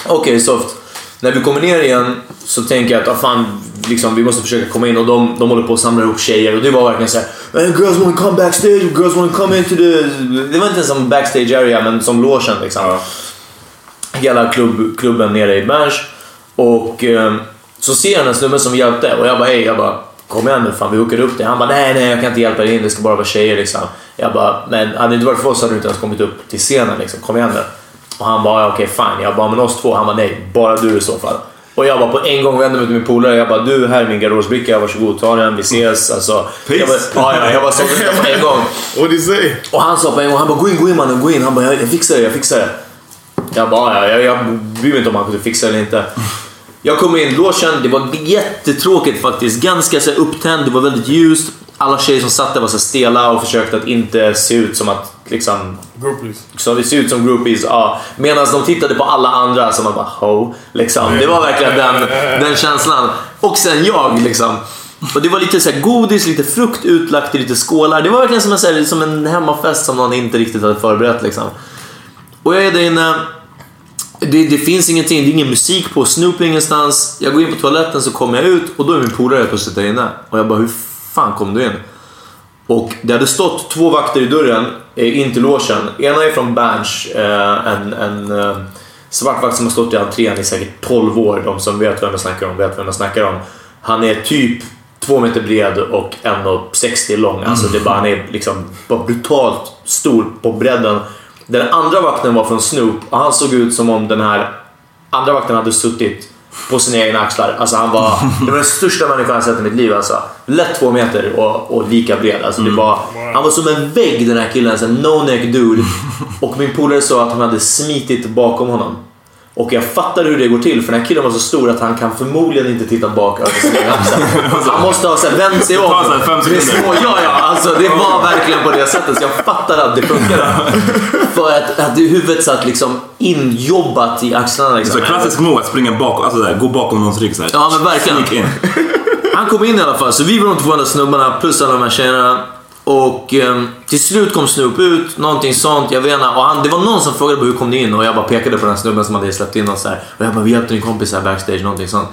Okej, okay, soft. När vi kommer ner igen så tänker jag att ah, fan, liksom, vi måste försöka komma in och de, de håller på att samla ihop tjejer och det var verkligen såhär hey, “Girls wanna come backstage, girls wanna come into the...” Det var inte som backstage area men som logen liksom. Ja. Hela klubb, klubben nere i Berns. Och eh, så ser jag en snubbe som hjälpte och jag bara hej, jag bara kom igen nu fan vi hookade upp det. Han bara nej nej jag kan inte hjälpa dig in, det ska bara vara tjejer liksom. Jag bara men hade det inte varit för oss hade du inte ens kommit upp till scenen liksom, kom igen nu. Och han bara okej okay, fine, jag bara men oss två, han bara nej, bara du i så fall. Och jag bara på en gång vände mig till min polare. Jag bara du, här är min garderobsbricka. Varsågod, ta den. Vi ses. Alltså, Peace. Jag bara, ja, ja, jag bara sa det på en gång. What did you say? Och han sa på en gång, han bara gå in, gå in mannen, gå in. Han bara jag, jag fixar det, jag fixar det. Jag bara ja, jag, jag bryr mig inte om han kunde fixa det eller inte. Jag kom in i logen, det var jättetråkigt faktiskt. Ganska så upptänd, det var väldigt ljust. Alla tjejer som satt där var så stela och försökte att inte se ut som att liksom... Groupies. Så det ser ut som groupies, ja. Medan de tittade på alla andra som man bara ho. Liksom. Det var verkligen den, den känslan. Och sen jag liksom. Och det var lite så godis, lite frukt utlagt i lite skålar. Det var verkligen som en, så här, som en hemmafest som någon inte riktigt hade förberett liksom. Och jag är där inne. Det, det finns ingenting, det är ingen musik på, Snoop ingenstans. Jag går in på toaletten så kommer jag ut och då är min polare plötsligt där inne. Och jag bara, hur fan kom du in? Och det hade stått två vakter i dörren eh, in till logen. Ena är från Berns, eh, en, en eh, svart vakt som har stått i entrén i säkert 12 år. De som vet vem jag snackar om vet vem jag snackar om. Han är typ två meter bred och 1,60 lång. Alltså det är bara, han är liksom bara brutalt stor på bredden. Den andra vakten var från Snoop och han såg ut som om den här andra vakten hade suttit på sina egna axlar. Alltså han var, det var den största människan jag sett i mitt liv. Alltså. Lätt två meter och, och lika bred. Alltså, det var, han var som en vägg den här killen, alltså, en no-neck dude. Och min polare sa att hon hade smitit bakom honom. Och jag fattar hur det går till för den här killen var så stor att han kan förmodligen inte titta bak över sin. Han måste ha så här, vänt sig om. tar här fem sekunder. Ja, ja, alltså det var verkligen på det sättet. Så jag fattar att det funkade. För att, att huvudet satt liksom injobbat i axlarna. Liksom. Så klassisk move att springa bakom, alltså där, gå bakom någons rygg såhär. Ja men verkligen. Han kom in i alla fall, så vi var de två andra snubbarna plus alla de här tjejerna. Och eh, till slut kom Snoop ut, någonting sånt, jag vet inte. Och han, det var någon som frågade hur kom ni in? Och jag bara pekade på den här snubben som hade släppt in oss här. Och jag bara, vi hjälpte din kompis här backstage, någonting sånt.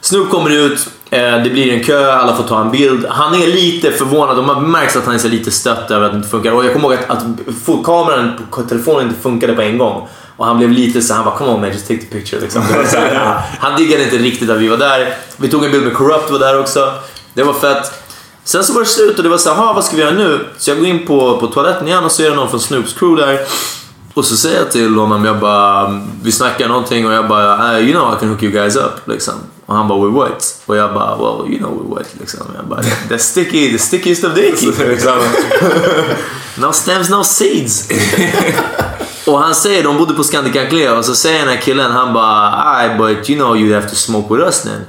Snoop kommer ut, eh, det blir en kö, alla får ta en bild. Han är lite förvånad och man märks att han är lite stött över att det inte funkar. Och jag kommer ihåg att, att kameran på telefonen inte funkade på en gång. Och han blev lite så han bara “Come on man, just take the picture”. Liksom. Det var så här, han diggade inte riktigt att vi var där. Vi tog en bild med Corrupt var där också. Det var fett. Sen så var det slut och det var så här, "Ha, vad ska vi göra nu? Så jag går in på, på toaletten igen och så är det någon från Snoops crew där. Och så säger jag till honom, jag bara, vi snackar någonting och jag bara, "Uh, you know I can hook you guys up liksom. Och han bara, with what? Och jag bara, well you know with what liksom. Jag bara, the sticky, the stickiest of the icky. Liksom. no stems, no seeds. och han säger, de bodde på Scandic Aglea och så säger den här killen, han bara, I but you know you have to smoke with us then.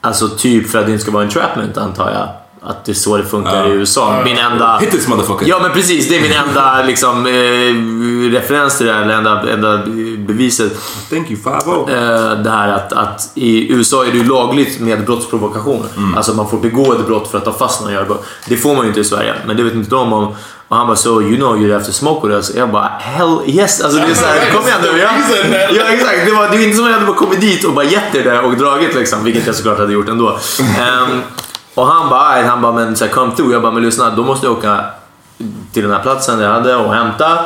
Alltså typ för att det inte ska vara entrapment antar jag. Att det är så det funkar i USA. Min enda... Hit this motherfucker. Ja men precis, det är min enda liksom, eh, referens till det här, eller enda, enda beviset. Thank you, Favo. Eh, det här att, att i USA är det ju lagligt med brottsprovokation. Alltså man får begå ett brott för att ta fast någon gör brott. Det får man ju inte i Sverige, men det vet inte de om. Och han bara so you know you have to smoke with us. Jag bara hell yes. Alltså det är såhär, kom igen nu. Ja, ja exakt. Det var, det var inte som att jag hade bara kommit dit och bara gett det och dragit liksom. Vilket jag såklart hade gjort ändå. Ehm, och han bara, "Aj", han bara men så här, come through. Jag bara men lyssna då måste jag åka till den här platsen jag hade och hämta.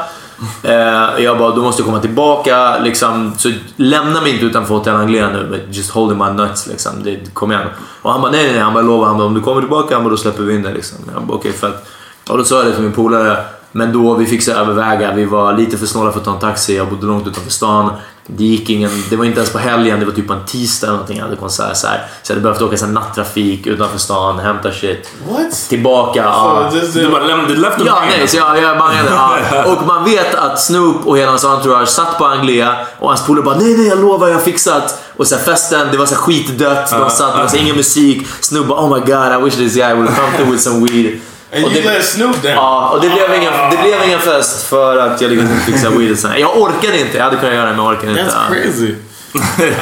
Eh, jag bara, då måste jag komma tillbaka. Liksom, så lämna mig inte utanför Hotel Anglia nu. But just holding my nuts. Liksom. Det, kom igen. Och han bara, nej, nej, nej. Han bara, lovar. Han bara, om du kommer tillbaka, han bara, då släpper vi in dig. Liksom. Jag bara, okej, fett. Och då sa jag det till min polare. Men då, vi fick så överväga. Vi var lite för snåla för att ta en taxi. Jag bodde långt utanför stan. Det gick ingen, det var inte ens på helgen, det var typ på en tisdag eller någonting. Jag hade konsert så här. Så jag hade behövt åka så här nattrafik utanför stan, hämta shit. What? Tillbaka. ja. So just Du bara lämnade, left Ja, nej, så jag, jag bangade. Ja. Och man vet att Snoop och hela hans entourage satt på Anglia och hans polare bara nej, nej, jag lovar, jag har fixat. Och så här, festen, det var så här skitdött. De satt, det var så här, ingen musik. Snoop bara oh my god, I wish this guy would come through with some weed. And Och you det- let Snoop down. Ja, och det blev, ingen, det blev ingen fest för att jag lyckades inte fixa weed. och så här. Jag orkade inte, jag hade kunnat göra det men jag orkade inte. That's Ja. crazy. I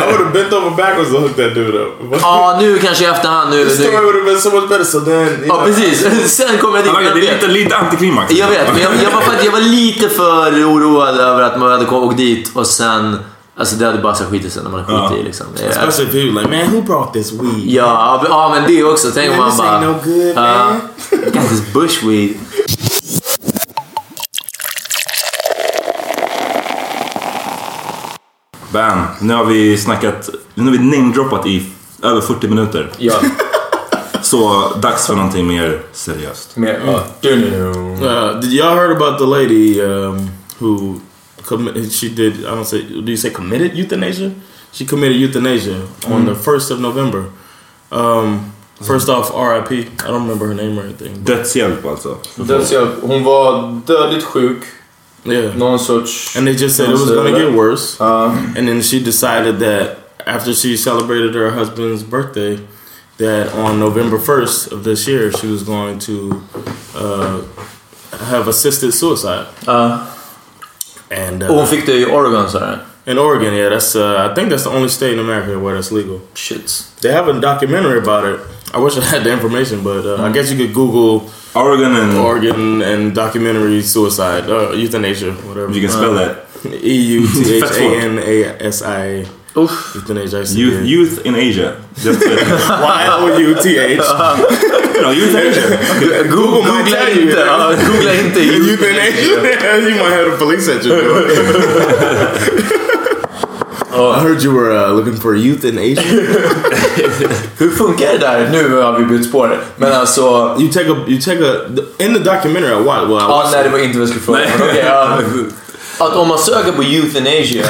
would have bent over backwards to hook that dude up. Ja, nu kanske i efterhand. Nu, The story nu. would have been so much better. So then, Ja, know, precis. Sen kom jag dit. Det är lite, lite antiklimax. Jag vet, men jag, jag, var, faktiskt- jag var lite för oroad över att man hade åkt dit och sen... Alltså det hade bara så skitit sig när man skiter i liksom. Är- especially if was like, man, who brought this weed? Ja, ja, men det också. Tänk om Man, bara... ain't no good, ja, man. got this bushweed. Bam. Nu har vi snackat, nu har vi namedroppat i över 40 minuter. Ja, Så dags för någonting mer seriöst. mer... Ja. Du, nu, nu. Uh, did y'all heard about the lady um, who committed? She did. I don't say. Do you say committed euthanasia? She committed euthanasia on the first of November. Um, first off, R.I.P. I don't remember her name or anything. but- Dödshjälp alltså. Dödshjälp. Hon var dödligt sjuk. yeah. Någon sorts... And they just said it was going to get worse. Ja. And then she decided that after she celebrated her husband's birthday, that on November 1st of this year, she was going to uh, have assisted suicide. Ja. And uh, fick det i Oregon här. in Oregon, yeah, that's uh, I think that's the only state in America where that's legal. Shits. They have a documentary about it. I wish I had the information, but uh, I guess you could Google Oregon and... Oregon and documentary suicide, uh, euthanasia, whatever. You can spell that. E U T H A N A S I Uff. euthanasia. Youth, youth in Asia. Y O U T H. no, youth in Asia. Google might Googla tell you. inte. Ja, googla inte. Euthanasia. you might have the police at door. I heard you were uh, looking for euthanasia. Hur funkar det där? Nu har vi bytt spår. Men alltså... You take a you take a in the documentary I watched. Well, I nej, det var inte vad jag skulle fråga. Okej, ja. Att om man söker på euthanasia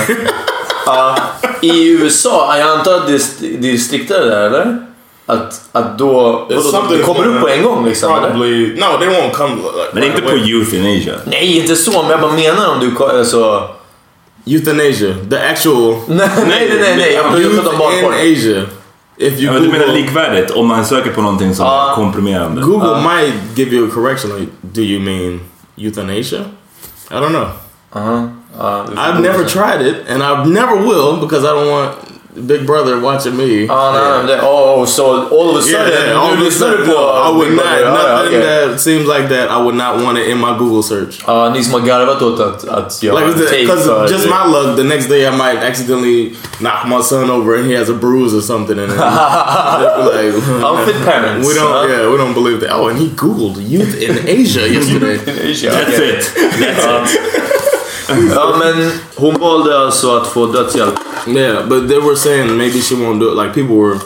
ja, i USA, jag antar att det är striktare där, eller? Att, att då... Vadå, det kommer upp på en gång liksom, eller? Probably no, they won't come. Like, Men inte right på away. youth in Asia. Nej, inte så, men jag bara menar om du... Alltså, euthanasia. The actual nej, nej, nej, nej. Jag pratar om barnporr. Asia. If you Ja, men du menar Google, likvärdigt? Om man söker på någonting som är komprimerande? Google might give you a correction. Like, do you mean euthanasia? I don't know. Ja, vi får I've never tried it, and I never will because I don't want Big Brother watching me. Ah, nej, det, oh, so all of a sudden, Yeah, yeah, all of a sudden, no, I would not. Brother. Nothing okej. that seems like that. I would not want it in my Google search. Ja, ni som har garvat åt att, att jag har Like, because för... just my luck, the next day I might accidentally knock my son over and he has a bruise or something, and then they'll be like, Unfit parents, We don't, huh? yeah, we don't believe that. Oh, and he googled youth in Asia yesterday. That's it. Ja, men hon valde alltså att få dödshjälp. Yeah, but they were saying maybe she won't do it. Like people were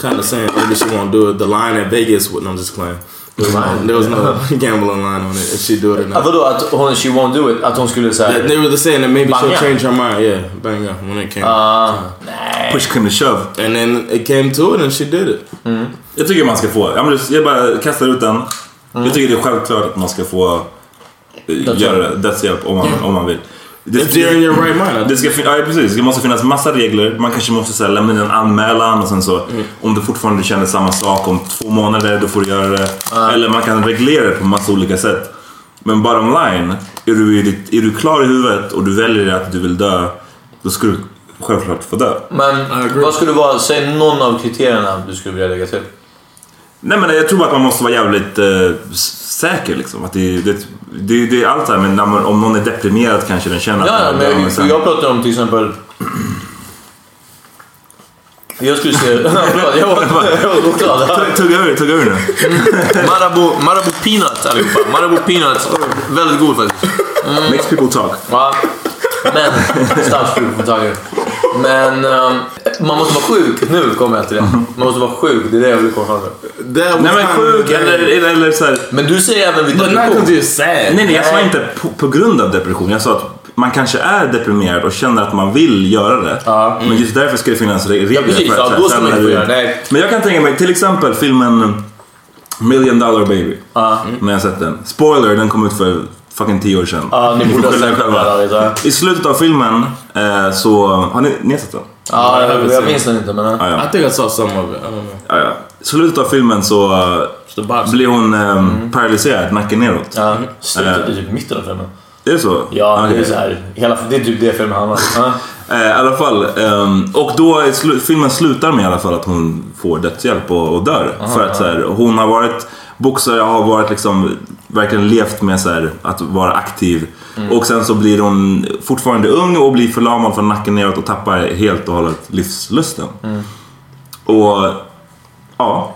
kind of saying maybe she won't do it. The line at Vegas, no, I'm just playing. There was no, there was no gambling line on it if she do it or not. vadå att hon, she won't do it? Att hon skulle säga... They were saying that maybe Banga. she'll change her mind. Yeah, bang up when it came. Ah, nej. Push came to shove. and then it came to it, and she did it. Jag tycker man ska få, jag, bara- jag bara kastar ut den. Jag tycker det är självklart att man ska få eh, göra det, dödshjälp om man, om man vill. Det, If you're in your right mind. det ska, ja, precis. Det måste finnas massa regler. Man kanske måste så här, lämna in en anmälan och sen så om du fortfarande känner samma sak om två månader då får du göra det. Eller man kan reglera det på massa olika sätt. Men bottom line, är du, är du klar i huvudet och du väljer att du vill dö, då ska du självklart få dö. Men vad skulle vara... Säg någon av kriterierna du skulle vilja lägga till. Nej men jag tror bara att man måste vara jävligt eh, säker liksom. Att det, det, det, det är allt det här men man, om någon är deprimerad kanske den känner Ja, att men den jag, sen- jag pratar om till exempel... Jag skulle säga... Förlåt, jag var oklart. Tugga- ur, tugga ur nu. Marabou, Marabou peanuts allihopa. Marabou peanuts. Väldigt god faktiskt. Makes people talk. Ja. Men... Starkt fruktaget. Men um, man måste vara sjuk. Nu kommer jag till det. Man måste vara sjuk. Det är det jag vill komma fram till. Nej men sjuk eller, eller, eller så här, Men du säger även vid depression. Nej nej jag sa inte på, på grund av depression. Jag sa att man kanske är deprimerad och känner att man vill göra det. Men just därför ska det finnas re- regler. Ja, precis. för att, Ja, då ska man inte göra det. Men jag kan tänka mig till exempel filmen Million Dollar Baby. När jag sett den. Spoiler, den kom ut för fucking tio år sedan. Ja, ni borde ha sett den. I slutet av filmen eh, så... Har ni, ni har sett den? Ja, jag, jag minns den inte men... Ja, ja. I think I saw some of it. Know. ja. I slutet av filmen så eh, box. blir hon eh, paralyserad, nacken neråt. Ja, slutet i typ mitten av filmen. Är det så? Ja, det är så här, hela, det är typ det filmen handlar om. Eh, I alla fall. ehm, och då är slu- filmen slutar med i alla fall att hon får dödshjälp och, och dör. för att så här, hon har varit boxare, har varit liksom verkligen levt med så här, att vara aktiv. Och sen så blir hon fortfarande ung och blir förlamad från nacken neråt och tappar helt och hållet livslusten. Och ja.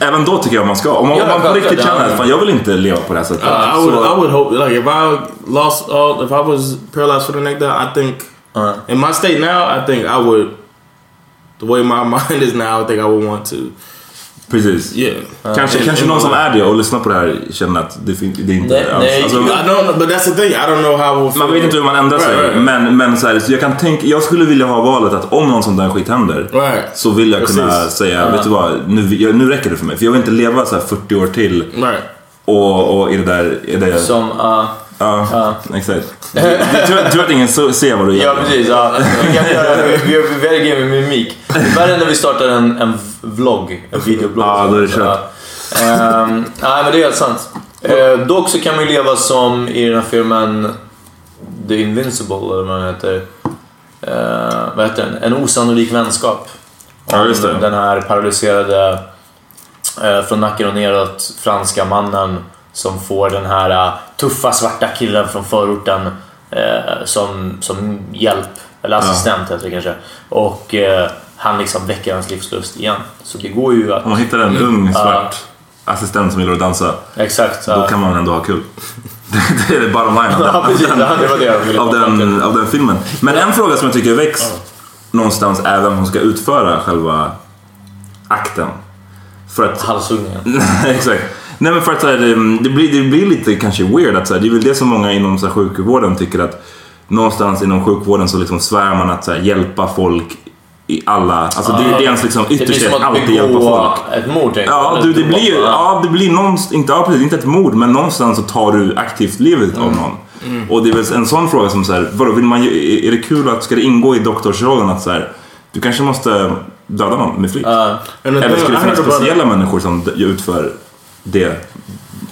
Även då tycker jag man ska. Om man, Ja, om man på riktigt känner att fan, jag vill inte leva på det här sättet. Uh, I would, så- I would hope, like, if I lost all, if I was paralyzed for the neck down, I think, Uh. in my state now, I think I would, the way my mind is now, I think I would want to, Precis. yeah. Kanske, Uh, kanske någon som är det och lyssnar på det här känner att det, fin- det är inte Nej, alls... nej, alltså, I don't know, but that's the thing. I don't know how man vet inte hur man ändrar sig. Right. Men, men så, här, så jag kan tänka, jag skulle vilja ha valet att om någon sån där skit händer Right. så vill jag kunna Precis. säga, vet du vad, nu, jag, nu räcker det för mig. För jag vill inte leva så här 40 år till Right. och, och i det där... I det, Som... Uh, ja, exakt. Du, du, tror, tror att ingen ser vad du gör? ja, precis. Ja. Vi kan göra... Vi vi gör väldigt med mimik. Värre när vi startar en, en vlogg. En videoblogg. Ja, då är det kört. Ja. Ehm, nej, men det är helt sant. Uh, dock så kan man ju leva som i den här filmen The Invincible, eller vad den heter. Uh, vad heter den? En osannolik vänskap. Ja, just det. Den här paralyserade, eh, från nacken och neråt, franska mannen som får den här eh, tuffa svarta killen från förorten eh, som, som hjälp, eller assistent heter det kanske. Och eh, han liksom väcker hans livslust igen. Så det går ju att... Om man hittar en ung svart assistent som gillar att dansa, Exakt. då ja. kan man ändå ha kul. det är bottom line av Ja, precis. Ja, det det den, till. av den filmen. Men en fråga som jag tycker väcks någonstans är vem som ska utföra själva akten. För att... Halshuggningen. Exakt. Nej men för att så här, det, det, blir, det blir lite kanske weird att så här, det är väl det som många inom så här, sjukvården tycker att någonstans inom sjukvården så liksom svär man att så här, hjälpa folk i alla, alltså det, det är ens liksom som att alltid hjälpa folk. ett mord, tänker Ja, du, det blir ju, ja, det blir någonstans, inte, ja, precis, inte ett mord, men någonstans så tar du aktivt livet av någon. Och det är väl en sån fråga som så här, vadå, vill man, är det kul att, ska det ingå i doktorsrollen att så här, du kanske måste döda någon med flit? The Eller ska det finnas speciella människor som utför det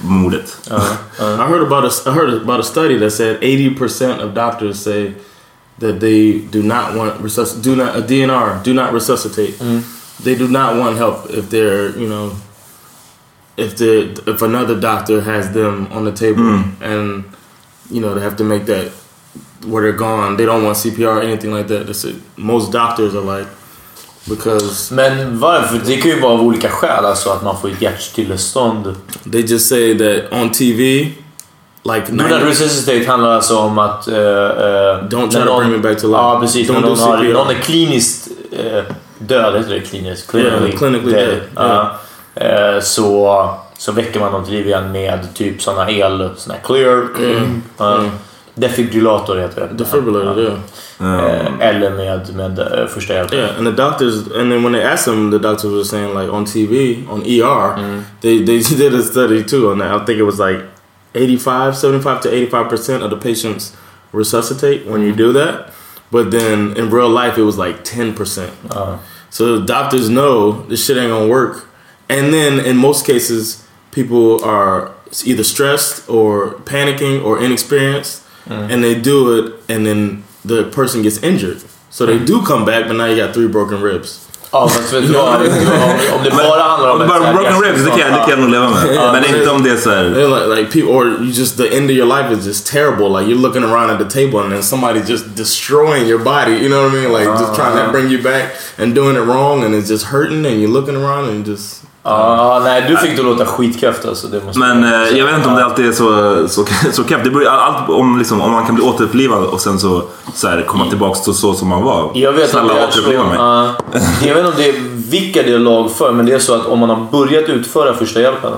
mordet? Uh, uh, I heard about a I heard about a study that said eighty percent of doctors say that they do not want resusc- do not a DNR do not resuscitate. Mm-hmm. They do not want help if they're you know if they if another doctor has them on the table mm. and you know they have to make that where they're gone. They don't want CPR or anything like that. That's it. Most doctors are like because Men varför? Det kan ju vara av olika skäl. Alltså att man får ett hjärtstillestånd. they just say that on TV like Do not 90 resuscitate handlar alltså om att... Uh, Don't try to bring me back to life. Ja, precis. Don't När do någon, har, CPR. någon är kliniskt uh, död, heter det kliniskt? Yeah, clinically dead, Ja. Eh, så, så väcker man dem till liv igen med typ såna el... Såna här clear... Ja. Defibrillator heter det. defibrillator. Yeah. Eh, eller med, med eh, första hjälpen. Yeah, and the doctors, and then when they asked them, the doctors were saying like on TV, on ER, they they did a study too on that. I think it was like 85, 75 to 85 percent of the patients resuscitate when you do that, but then in real life it was like 10 percent. So the doctors know this shit ain't gonna work, and then in most cases, people are either stressed or panicking or inexperienced, and they do it, and then the person gets injured. So they do come back, but now you got three broken ribs. Ja, fast vet du? Om, om det bara handlar om... Om bara broken ribs, det kan, jag- det kan jag nog leva med. Men inte om det är så här... They're like, like people, or you just the end of your life is just terrible. Like you're looking around at the table and then somebody just destroying your body. You know what I mean? Like just trying to bring you back and doing it wrong, and it's just hurting, and you're looking around and just. Ja, nej, du fick det låta skitkraftigt alltså. Det måste Men eh, jag vet inte om det alltid är så, så, så kept. Det beror allt om, liksom, om man kan bli återupplivad och sen så, så här, komma tillbaks till så som man var. Jag vet, Snälla det är så, återuppliva mig. ja. jag vet inte om det är vilka det är lag för, men det är så att om man har börjat utföra första hjälpen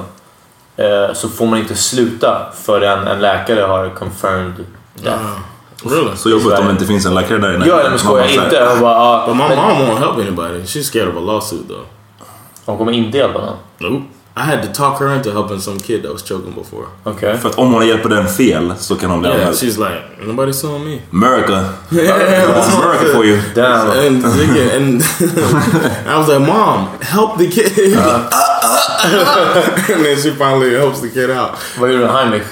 eh, så får man inte sluta förrän en läkare har confirmed death. Really? Så jobbigt om det inte finns en läkare där inne. Ja, men skojar inte. Jag bara, ja, But my mom won't help anybody. She's scared of a lawsuit though. De kommer inte hjälpa någon. Nope. I had to talk her into helping some kid that was choking before. Okej. För att om hon hjälper den fel så kan hon bli Yeah, anmäld. she's like, nobody suing me. America. Yeah, That's America for you. Damn. And, and I was like, Mom, help the kid. and then she finally helps the kid out. Vad gjorde Heimlich?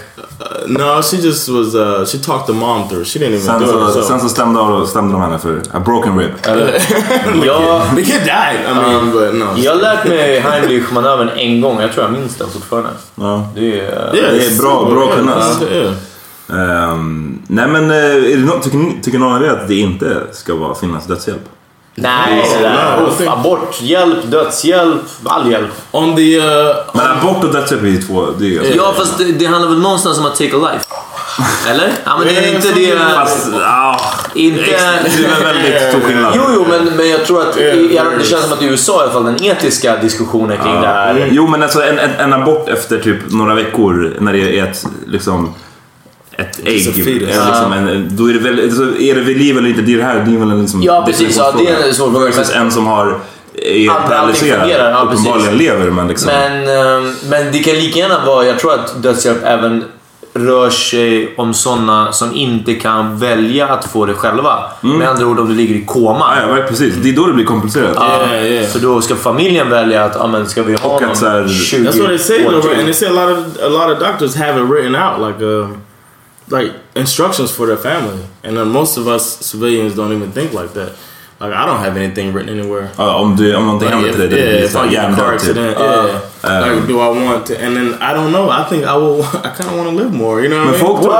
Uh, no, she just was, uh, she talked the mom through. She didn't even Sen do it så, herself. sen så stämde, de- stämde de henne för a broken rib. Jag, the kid died. I mean, but no. jag lärt mig Heimlich-manövern en gång. Jag tror jag minns den fortfarande. Ja. Det är... Yeah, det är it's bra- bra Yeah, kunnat. Yeah. Ehm, nej men, eh, är det något, tycker, ni- tycker någon av er att det inte ska vara, finnas dödshjälp? Nej, sådär. Uff, think- Aborthjälp, dödshjälp, all hjälp. On the, uh, Men abort och dödshjälp är ju två... Det är ju Ja, fast det, det handlar väl någonstans om att take a life? Eller? Ja, men det är inte det... Fast, ja, Inte... det är väl väldigt stor skillnad. Jo, jo, men, men jag tror att i, det känns som att i USA i alla fall, den etiska diskussionen kring det här. Jo men alltså en, en, en abort efter typ några veckor när det är ett liksom ett ägg. a är liksom en, då är det väl, är det vid liv eller inte? Det är det här, det är väl en liksom Ja, precis. Ja, det är en svår fråga. Versus en som har är paralyserad, ja, precis. uppenbarligen lever men liksom. Men, ehm, men det kan lika gärna vara, jag tror att dödshjälp även rör sig om sådana som inte kan välja att få det själva. Med andra ord om du ligger i koma. Mm. ja, ja, precis. Det är då det blir komplicerat. Ja, Yeah, yeah. Så då ska familjen välja att ja, men ska vi ha någon så här- 20 That's what they say år till? and they say a lot of a lot of doctors have it written out like uh, like instructions for their family, and then most of us civilians don't even think like that. Like I don't have anything written anywhere. Ja, om, du, om någonting Like, händer if, till dig, det yeah, blir if så här I get in a car hjärndöd typ. accident, yeah. like, do I want to? And then I don't know. I think I will. I kind of want to live more. You know what Men I mean? folk tror...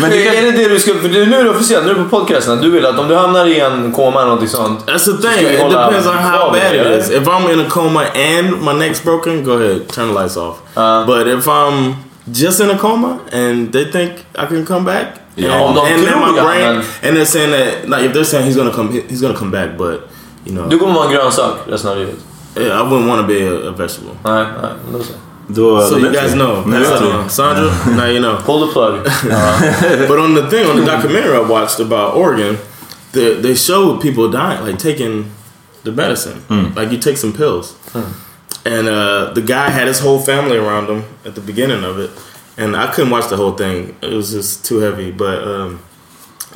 Men det är kan, det det du ska... För nu är det officiellt, nu är det på podcasten. Du vill att om du hamnar i en koma eller någonting sånt. That's the thing. It depends on how bad it is. If I'm in a coma and my neck's broken, go ahead, turn the lights off. Uh. but if I'm just in a coma and they think I can come back, Yeah. and, Om de and then my brain, and they're saying that like if they're saying he's gonna come, he's gonna come back, but you know, Du kommer vara en grönsak resten av livet. yeah, I wouldn't want to be a, a vegetable. Nej, nej. men Då så. So you guys know, Nu vet That's, vi. uh, Sandra. now you know. Pull the plug. But on the thing, on the documentary I watched about Oregon, they, they showed people dying, like taking the medicine. Like you take some pills. And uh, the guy had his whole family around him at the beginning of it. And I couldn't watch the whole thing, it was just too heavy. But um,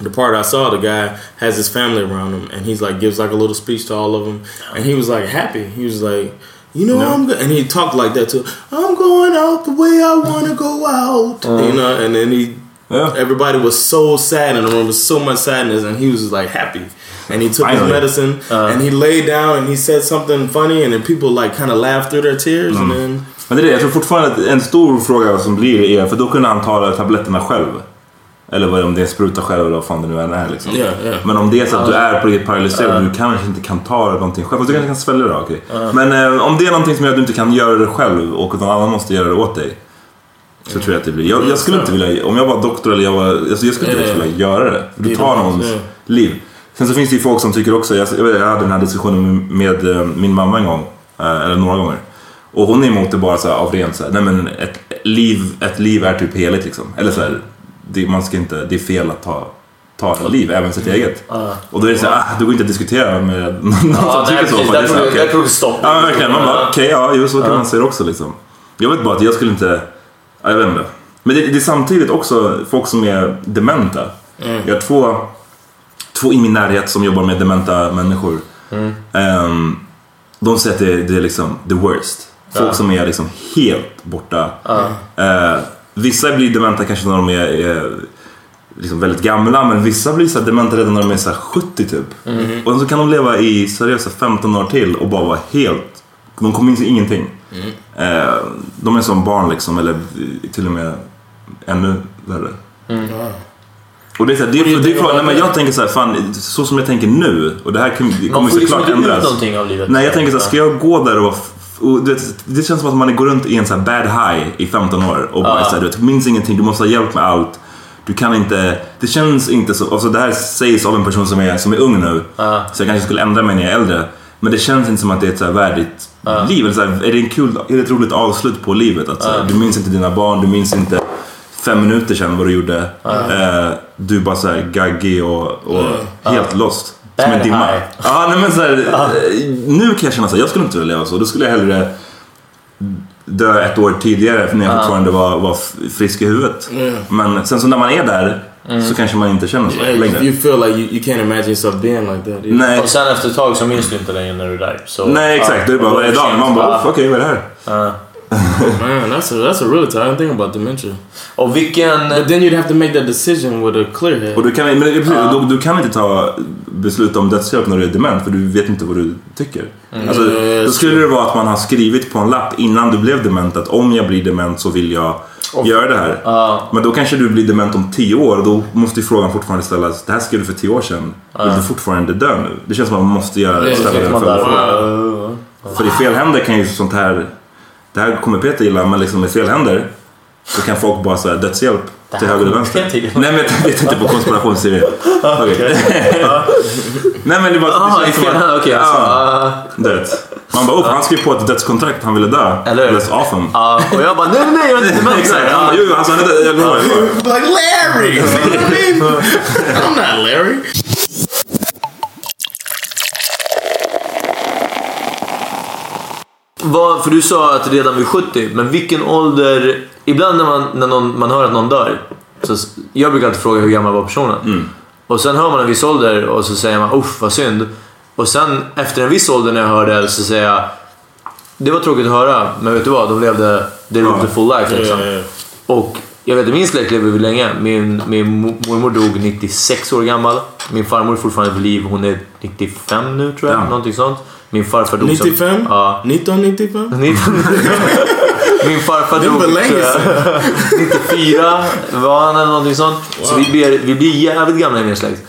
the part I saw, the guy has his family around him, and he's like, gives like a little speech to all of them. And he was like happy. He was like, you know, I'm go-, and he talked like that too. I'm going out the way I want to go out, you know. And then he Yeah. Everybody was so sad in the room. There was so much sadness, and he was like happy. And he took his Finally. medicine, and he laid down, and he said something funny, and then people like kind of laughed through their tears, and then Men det är det, jag tror fortfarande att en stor fråga som blir är, för då kunde han ta tabletterna själv. Eller vad om det är en spruta själv eller vad fan det nu än är liksom. Ja, ja. Men om det är så att du är på riktigt paralyserad och du kanske inte kan ta någonting själv. Fast du kanske kan svälja det, okej. Men eh, om det är någonting som gör att du inte kan göra det själv och någon annan måste göra det åt dig. Så tror jag att det blir. Jag, jag skulle inte vilja, om jag var doktor eller jag var, alltså jag skulle inte Ja, ja. vilja göra det. Du tar någons liv. Sen så finns det ju folk som tycker också, jag, jag hade den här diskussionen med, med eh, min mamma en gång. eh, Eller några gånger. Och hon är emot det bara så här, av rent så här, nej men ett liv, ett liv är typ heligt liksom. Eller så här, det, man ska inte, det är fel att ta, ta ett liv, även sitt eget. Och då är det så här, ah, det går inte att diskutera med någon som Ja, tycker så. Där där tog det stopp. Ja men verkligen, man bara okej, ja jo så kan man se det också liksom. Jag vet bara att jag skulle inte, ja, jag vet inte. Men det, det är samtidigt också folk som är dementa. Jag har två, två i min närhet som jobbar med dementa människor. Ehm, de säger att det, det är liksom the worst. Folk som är liksom helt borta. Eh, vissa blir dementa kanske när de är, är liksom väldigt gamla men vissa blir så här dementa redan när de är så här 70 typ. Och så kan de leva i seriösa 15 år till och bara vara helt... De kommer minns ingenting. Eh, de är som barn liksom eller till och med ännu värre. Och det är så här, det, det är think frågan, nej, about men jag tänker så här, fan, så som jag tänker nu, och det här det kommer får liksom såklart inte ut ändras. någonting av livet. Nej, jag tänker så här, ska jag gå där och, och du vet, det känns som att man går runt i en så här bad high i 15 år och bara Ja. så här, du vet, minns ingenting, du måste ha hjälp med allt. Du kan inte, det känns inte så, alltså det här sägs av en person som är, som är ung nu, Ja. så jag kanske skulle ändra mig när jag är äldre. Men det känns inte som att det är ett så här värdigt liv. Eller så här, är, det en kul, är det ett roligt avslut på livet? Att, så här, Du minns inte dina barn, du minns inte fem minuter sedan vad du gjorde. Eh, du bara så här gaggig och, och helt lost. Som en dimma. Ja, nej, men så här, eh, Nu kan jag känna så här, jag skulle inte vilja leva så. Då skulle jag hellre dö ett år tidigare för när jag fortfarande var, var frisk i huvudet. Men sen så när man är där så kanske man inte känner så like, längre. you feel like you, you can't imagine yourself being like that. Nej, Och sen efter ett tag så minns du inte längre när du är där. Så, nej exakt. Det är bara varje dag. Man bara, Ja. "Uff, okej vad är det här? Ja. Man, that's a that's a really didn't think about dementia. Och vilken... But then you'd have to make that decision with a clear head. Och du kan, men precis, du, du kan inte ta beslut om dödshjälp när du är dement för du vet inte vad du tycker. Alltså, Mm, då skulle det vara att man har skrivit på en lapp innan du blev dement att om jag blir dement så vill jag göra det här. Ja. Men då kanske du blir dement om tio år och då måste ju frågan fortfarande ställas. Det här skrev du för tio år sedan. Vill du fortfarande dö nu? Det känns som att man måste göra, ställa den följdfrågan. För i fel händer kan ju sånt här... Det här kommer Peter gilla, men liksom i fel händer så kan folk bara säga dödshjälp till höger och vänster. Nej men jag vet inte på konspirationsteorier. Okej. Nej men det var... Ah, det i fel att- händer, okej. alltså. Ah. Man bara, oh, han skrev på ett dödskontrakt, han ville dö. Eller hur? Off him. Ja, och jag bara, nej nej jag är inte dement. Exakt. Jo, han död. Jag lovar. like Larry. I'm not Larry. Vad, för du sa att redan vid 70, men vilken ålder... Ibland när man, när någon, man hör att någon dör, så jag brukar alltid fråga hur gammal var personen. Och sen hör man en viss ålder och så säger man uff vad synd. Och sen efter en viss ålder när jag hör det så säger jag det var tråkigt att höra, men vet du vad? De levde they lived Ja. a full life. Liksom. Ja, ja. Och jag vet att min släkt lever länge. Min, min mo- mormor dog 96 år gammal. Min farmor är fortfarande vid liv. Hon är 95 nu tror jag. Ja. Någonting sånt. Min farfar dog som... 95? Ja. 1995? 19... Min farfar dog jag, 94 var han eller någonting sånt. Så vi blir, vi blir jävligt gamla i min släkt.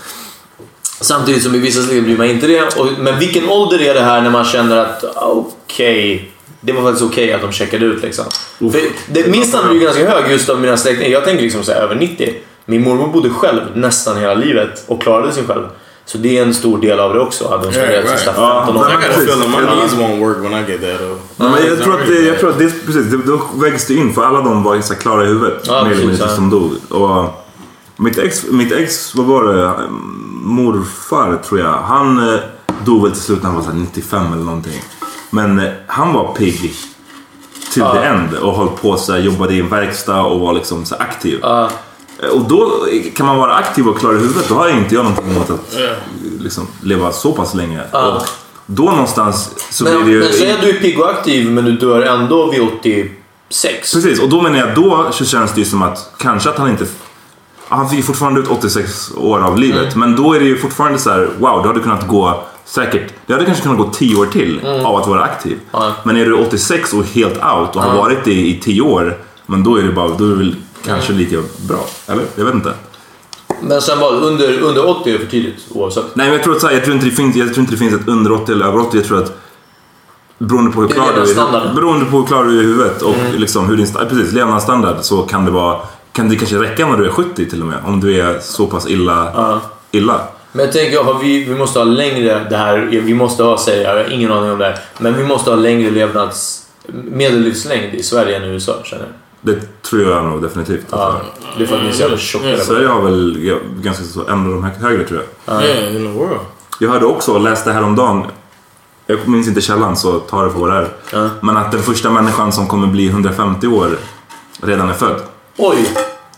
Samtidigt som i vissa släkter blir man inte det. Och, men vilken ålder är det här när man känner att okej, det var faktiskt okej att de checkade ut liksom. För det, min standard är ju ganska hög just av mina släktingar. Jag tänker liksom så här, över 90. Min mormor bodde själv nästan hela livet och klarade sig själv. Så det är en stor del av det också. Hade hon Yeah, spenderat right. sista Ja, 15 I åren. jag, tror att det, jag tror att det precis, det, då vägs det in för alla de var så klara i huvudet. Ja, mer eller precis, mindre som dog. Och mitt ex, mitt ex, vad var det? Morfar tror jag. Han eh, dog väl till slut när han var så här 95 eller någonting. Men eh, han var pigg till the end och höll på så här, jobbade i en verkstad och var liksom så aktiv. Ja. Eh, Och då kan man vara aktiv och klar i huvudet. Då har jag inte jag någonting emot att liksom, leva så pass länge. Och då någonstans så Men, blir det ju... men säg att du är pigg och aktiv men du dör ändå vid 86. Precis, och då menar jag då så känns det ju som att kanske att han inte han fick fortfarande ut 86 år av livet. Men då är det ju fortfarande så här: wow, du hade kunnat gå säkert, det hade kanske kunnat gå 10 år till av att vara aktiv. Ja. Men är du 86 och helt out och har varit det i 10 år, men då är det bara, då är det väl kanske lika bra. Eller? Jag vet inte. Men sen vad, under, under 80 är för tidigt oavsett. Nej men jag tror, att, så här, jag, tror inte det finns, jag tror inte det finns ett under 80 eller över 80. Jag tror att beroende på hur klar du är, beroende på hur klar du är i huvudet och Mm. liksom hur din precis, levnadsstandard så kan det vara kan det kanske räcka när du är 70 till och med. Om du är så pass illa. illa. Men jag tänker, har vi, vi måste ha längre, det här, vi måste ha, säger jag, jag har ingen aning om det här, men vi måste ha längre levnads... medellivslängd i Sverige än i USA känner jag. Det tror jag nog definitivt. Ja, det är för att ni är så jävla tjocka där Sverige har väl ja, ganska så, en av de hö- högre tror jag. Yeah, in the world. Jag hörde också läste häromdagen, jag minns inte källan så ta det för vad det är. Men att den första människan som kommer bli 150 år redan är född. Oj!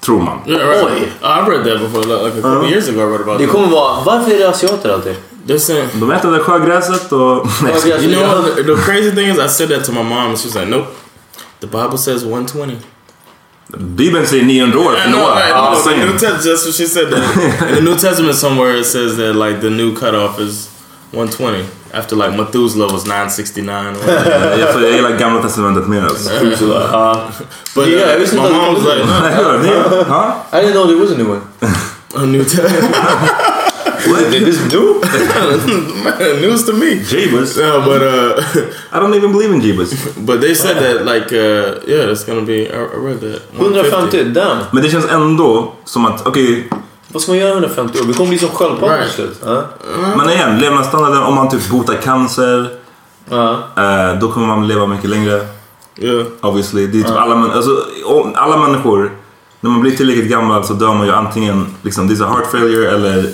Tror man. Yeah, right. Oj. I read that before, like a couple Uh-huh. years ago. I read about Det kommer vara... Varför är det asiater alltid? De äter det sjögräset och... You know, the crazy thing is, I said that to my mom, and she was like, "Nope, the Bible says 120." Bibeln säger 900 år för I know, Noah. right? Ah, No, the same. New Testament. That's what she said. That in the New Testament, somewhere it says that like the new cutoff is 120 after like Methuselah was 969. or whatever. Jag, jag gillar gamla testamentet mer alltså. Ja. but Yeah, uh, I my mom was like, var no, Nej, hör ni? Ja? I didn't know there was a new one. a New Testament. This new? News to me. Jeebus. No, but uh, I don't even believe in Jeebus. but they said that like uh, yeah, it's gonna be. I, I read that 150, damn. Men det känns ändå som att, okej, Vad ska man göra 150 år? Vi kommer bli som sköldpaddor Right. till slut. Ja. men igen, levnadsstandarden, om man typ botar cancer, Ja. eh, då kommer man leva mycket längre. Yeah. Obviously. Det är typ alla, män- alltså, alla människor, när man blir tillräckligt gammal så dör man ju antingen liksom, is a heart failure eller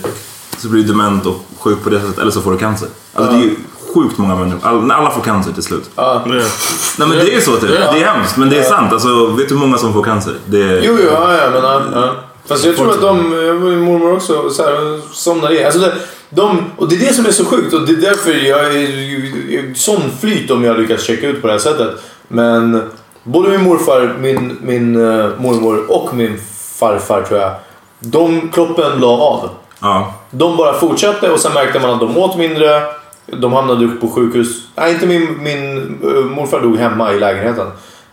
så blir du dement och sjuk på det sättet eller så får du cancer. Alltså det är ju sjukt många människor, alla, alla får cancer till slut. Yeah. Nej men det är ju så typ, Ja. det är hemskt men det är sant. Alltså, vet du hur många som får cancer? Det är, Jo, jo, ja, ja, men ja, ja. Fast jag tror att de, eh, min mormor också, så här, somnar i. Alltså det, de, och det är det som är så sjukt och det är därför jag är sån flyt om jag lyckas checka ut på det här sättet. Men både min morfar, min, min uh, mormor och min farfar tror jag, de, kroppen la av. Ja. De bara fortsatte och sen märkte man att de åt mindre. De hamnade upp på sjukhus. Nej, inte min, min eh, morfar dog hemma i lägenheten.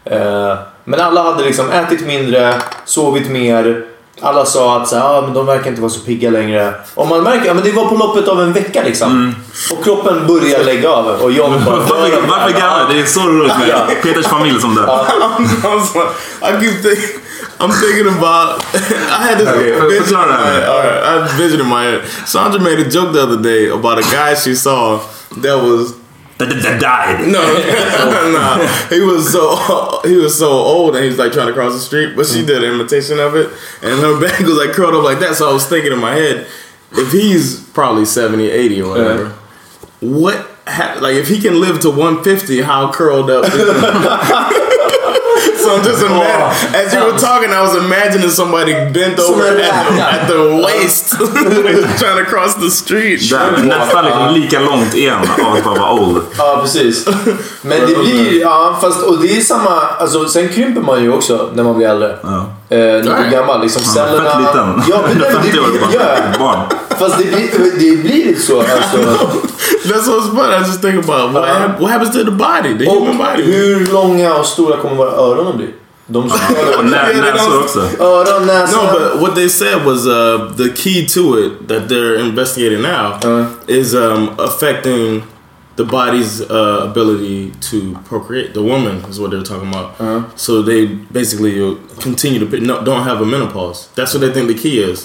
Eh, men alla hade liksom ätit mindre, sovit mer. Alla sa att så här, ah, men de verkar inte vara så pigga längre. Och man märker, ja, men det var på loppet av en vecka liksom. Och kroppen börjar lägga av. Och jag bara... Varför, varför gammal? Det är så roligt med Peters familj som dör. I was like, I keep thinking. I'm thinking about. I had this Okay, vision. förklara det här. All right, I had a vision in my head. Sandra made a joke the other day about a guy she saw that was That, that, that died. no, no. He was so he was so old, and he was like trying to cross the street, but she did an imitation of it, and her back was like curled up like that. So I was thinking in my head, if he's probably 70, 80 or whatever, what ha- like if he can live to 150, how curled up? So I'm just imagining, as you were talking, I was imagining somebody bent over at the, at the waist, trying to cross the street. Där, nästan liksom lika långt igen av att bara vara old. Ja, precis. Men det blir... Ja, fast... Och det är samma... Alltså, sen krymper man ju också när man blir äldre. Ja. Eh, när man blir gammal. Liksom Ja, cellerna... Fett liten. Ja, men det, 150 år det, ja, Barn. Fast det blir, det blir lite så. Alltså. That's what's funny. I just think about what, hap- what happens to the body, the Och human body. hur långa och stora kommer våra öron att bli? De som näsor också. Öron, näsa... No, but what they said was uh, the key to it that they're investigating now Uh. is um, affecting the body's uh, ability to procreate. The woman is what they're talking about. Uh. So they basically uh, continue to put, no, don't have a menopause. That's what they think the key is,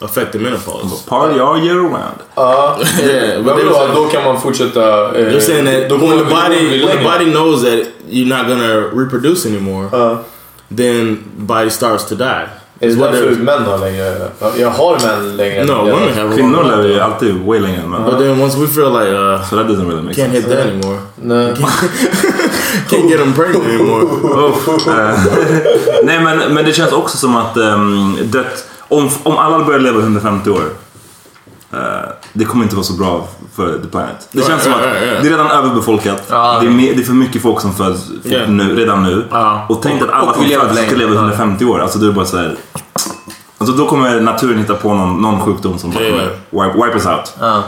Affect the menopause. Party all year round. Ja, Yeah, but they då, was- då kan man fortsätta... They're saying that då when the vi- då kommer vi body when the body knows that you're not gonna reproduce anymore, Ja. then body starts to die. Är det därför män har längre... Ja, Jag har män längre. No, än- women have Kvinnor lever ju alltid way längre men... But then once we feel like uh, Så that doesn't really make can't sense. hit that anymore, Nej. can't get them pregnant anymore. Nej men, men det känns också som att um, det, om, om alla börjar leva 150 år det kommer inte vara så bra för the planet. Det känns som att det är redan överbefolkat. Ja. Det, är mer, det är för mycket folk som föds nu, redan nu. Ja. Och tänk att alla som föds ska längre. leva Ja. 150 år. Alltså det är bara så här. Alltså då, kommer naturen hitta på någon, någon sjukdom som bara kommer wipe, wipe us out. Ja.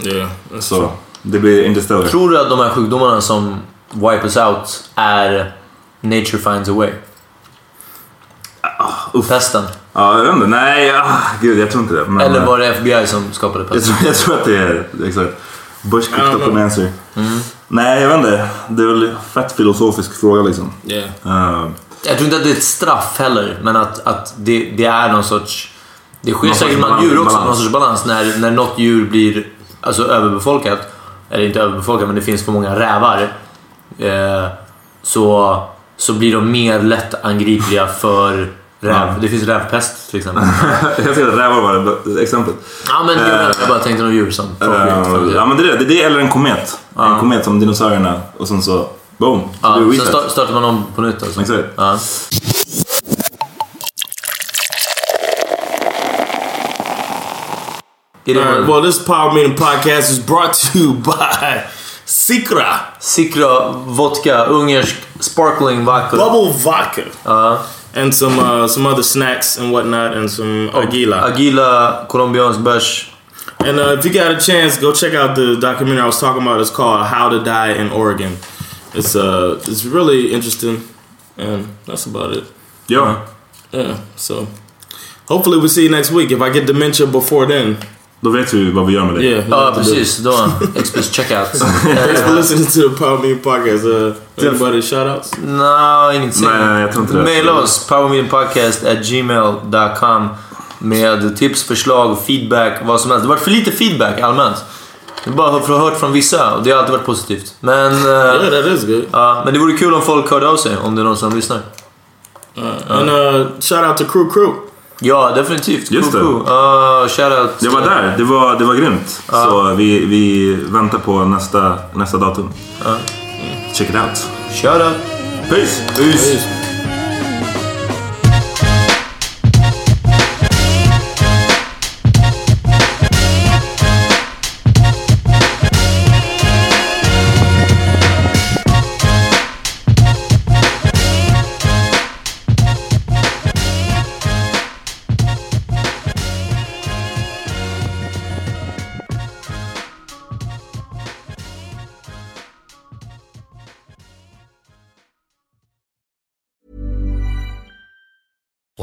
Yeah, that's Så det blir Interstellar. Tror du att de här sjukdomarna som wipe us out är nature finds a way? uff. Pesten? Ja, jag vet inte. Nej, ah, gud jag tror inte det. Men, Eller eh, var det FBI som skapade jag, tror, jag tror att det är exakt. Bush cooked up know. answer. Mm. Nej, jag vet inte. Det är väl en fett filosofisk fråga liksom. yeah. Eh, Jag tror inte att det är ett straff heller, men att, att det, det är någon sorts... Det sker säkert bland djur också, balans. någon sorts balans. När, när något djur blir alltså, överbefolkat, eller inte överbefolkat, men det finns för många rävar. Eh, så, så blir de mer lätt angripliga för räv. Det finns rävpest till exempel. jag att rävar var det exemplet. ja, men djur, jag bara tänkte några djur som... Eh, ja men det är det. Det är eller en komet. En komet som dinosaurierna och sen så boom. Så blir det sen start, startar man om på nytt alltså. Exakt. All right, well, this Power Meeting podcast is brought to you by Sikra Sikra vodka, ungersk sparkling vodka. Bubble Vodka Ja. And some uh, some other snacks and whatnot and some Aguila. Agila, colombiansk bärs. And uh, if you got a chance, go check out the documentary I was talking about. It's called "How to Die in Oregon." It's uh, it's really interesting, and that's about it. Ja. Yeah. So, hopefully, we will see you next week. If I get dementia before then, Då vet vi vad vi gör med det. yeah. Ja, precis. Då. Explicit checkout. Thanks for listening to the Power Meeting podcast. Uh, anybody shout outs? Nej, inget Nej, jag tror inte det. Maila oss, powermeetingpodcast.gmail.com med tips, förslag, feedback, vad som helst. Det har varit för lite feedback allmänt. Är bara för att ha hört från vissa och det har alltid varit positivt. Men, eh, Yeah, that is good. ja, men det vore kul om folk hörde av sig, om det är någon som lyssnar. And uh, shout out to Crew Crew. Ja, definitivt. Just cool, det. cool. Uh, shoutout. Jag var där. Det var, det var grymt. Så vi, vi väntar på nästa, nästa datum. Check it out. Shoutout. Peace! Peace.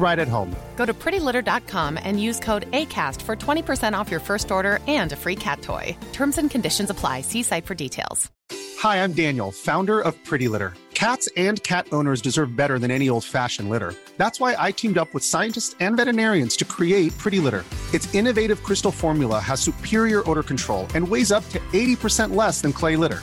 right at home. Go to prettylitter.com and use code ACAST for 20% off your first order and a free cat toy. Terms and conditions apply. See site for details. Hi, I'm Daniel, founder of Pretty Litter. Cats and cat owners deserve better than any old fashioned litter. That's why I teamed up with scientists and veterinarians to create Pretty Litter. Its innovative crystal formula has superior odor control and weighs up to 80% less than clay litter.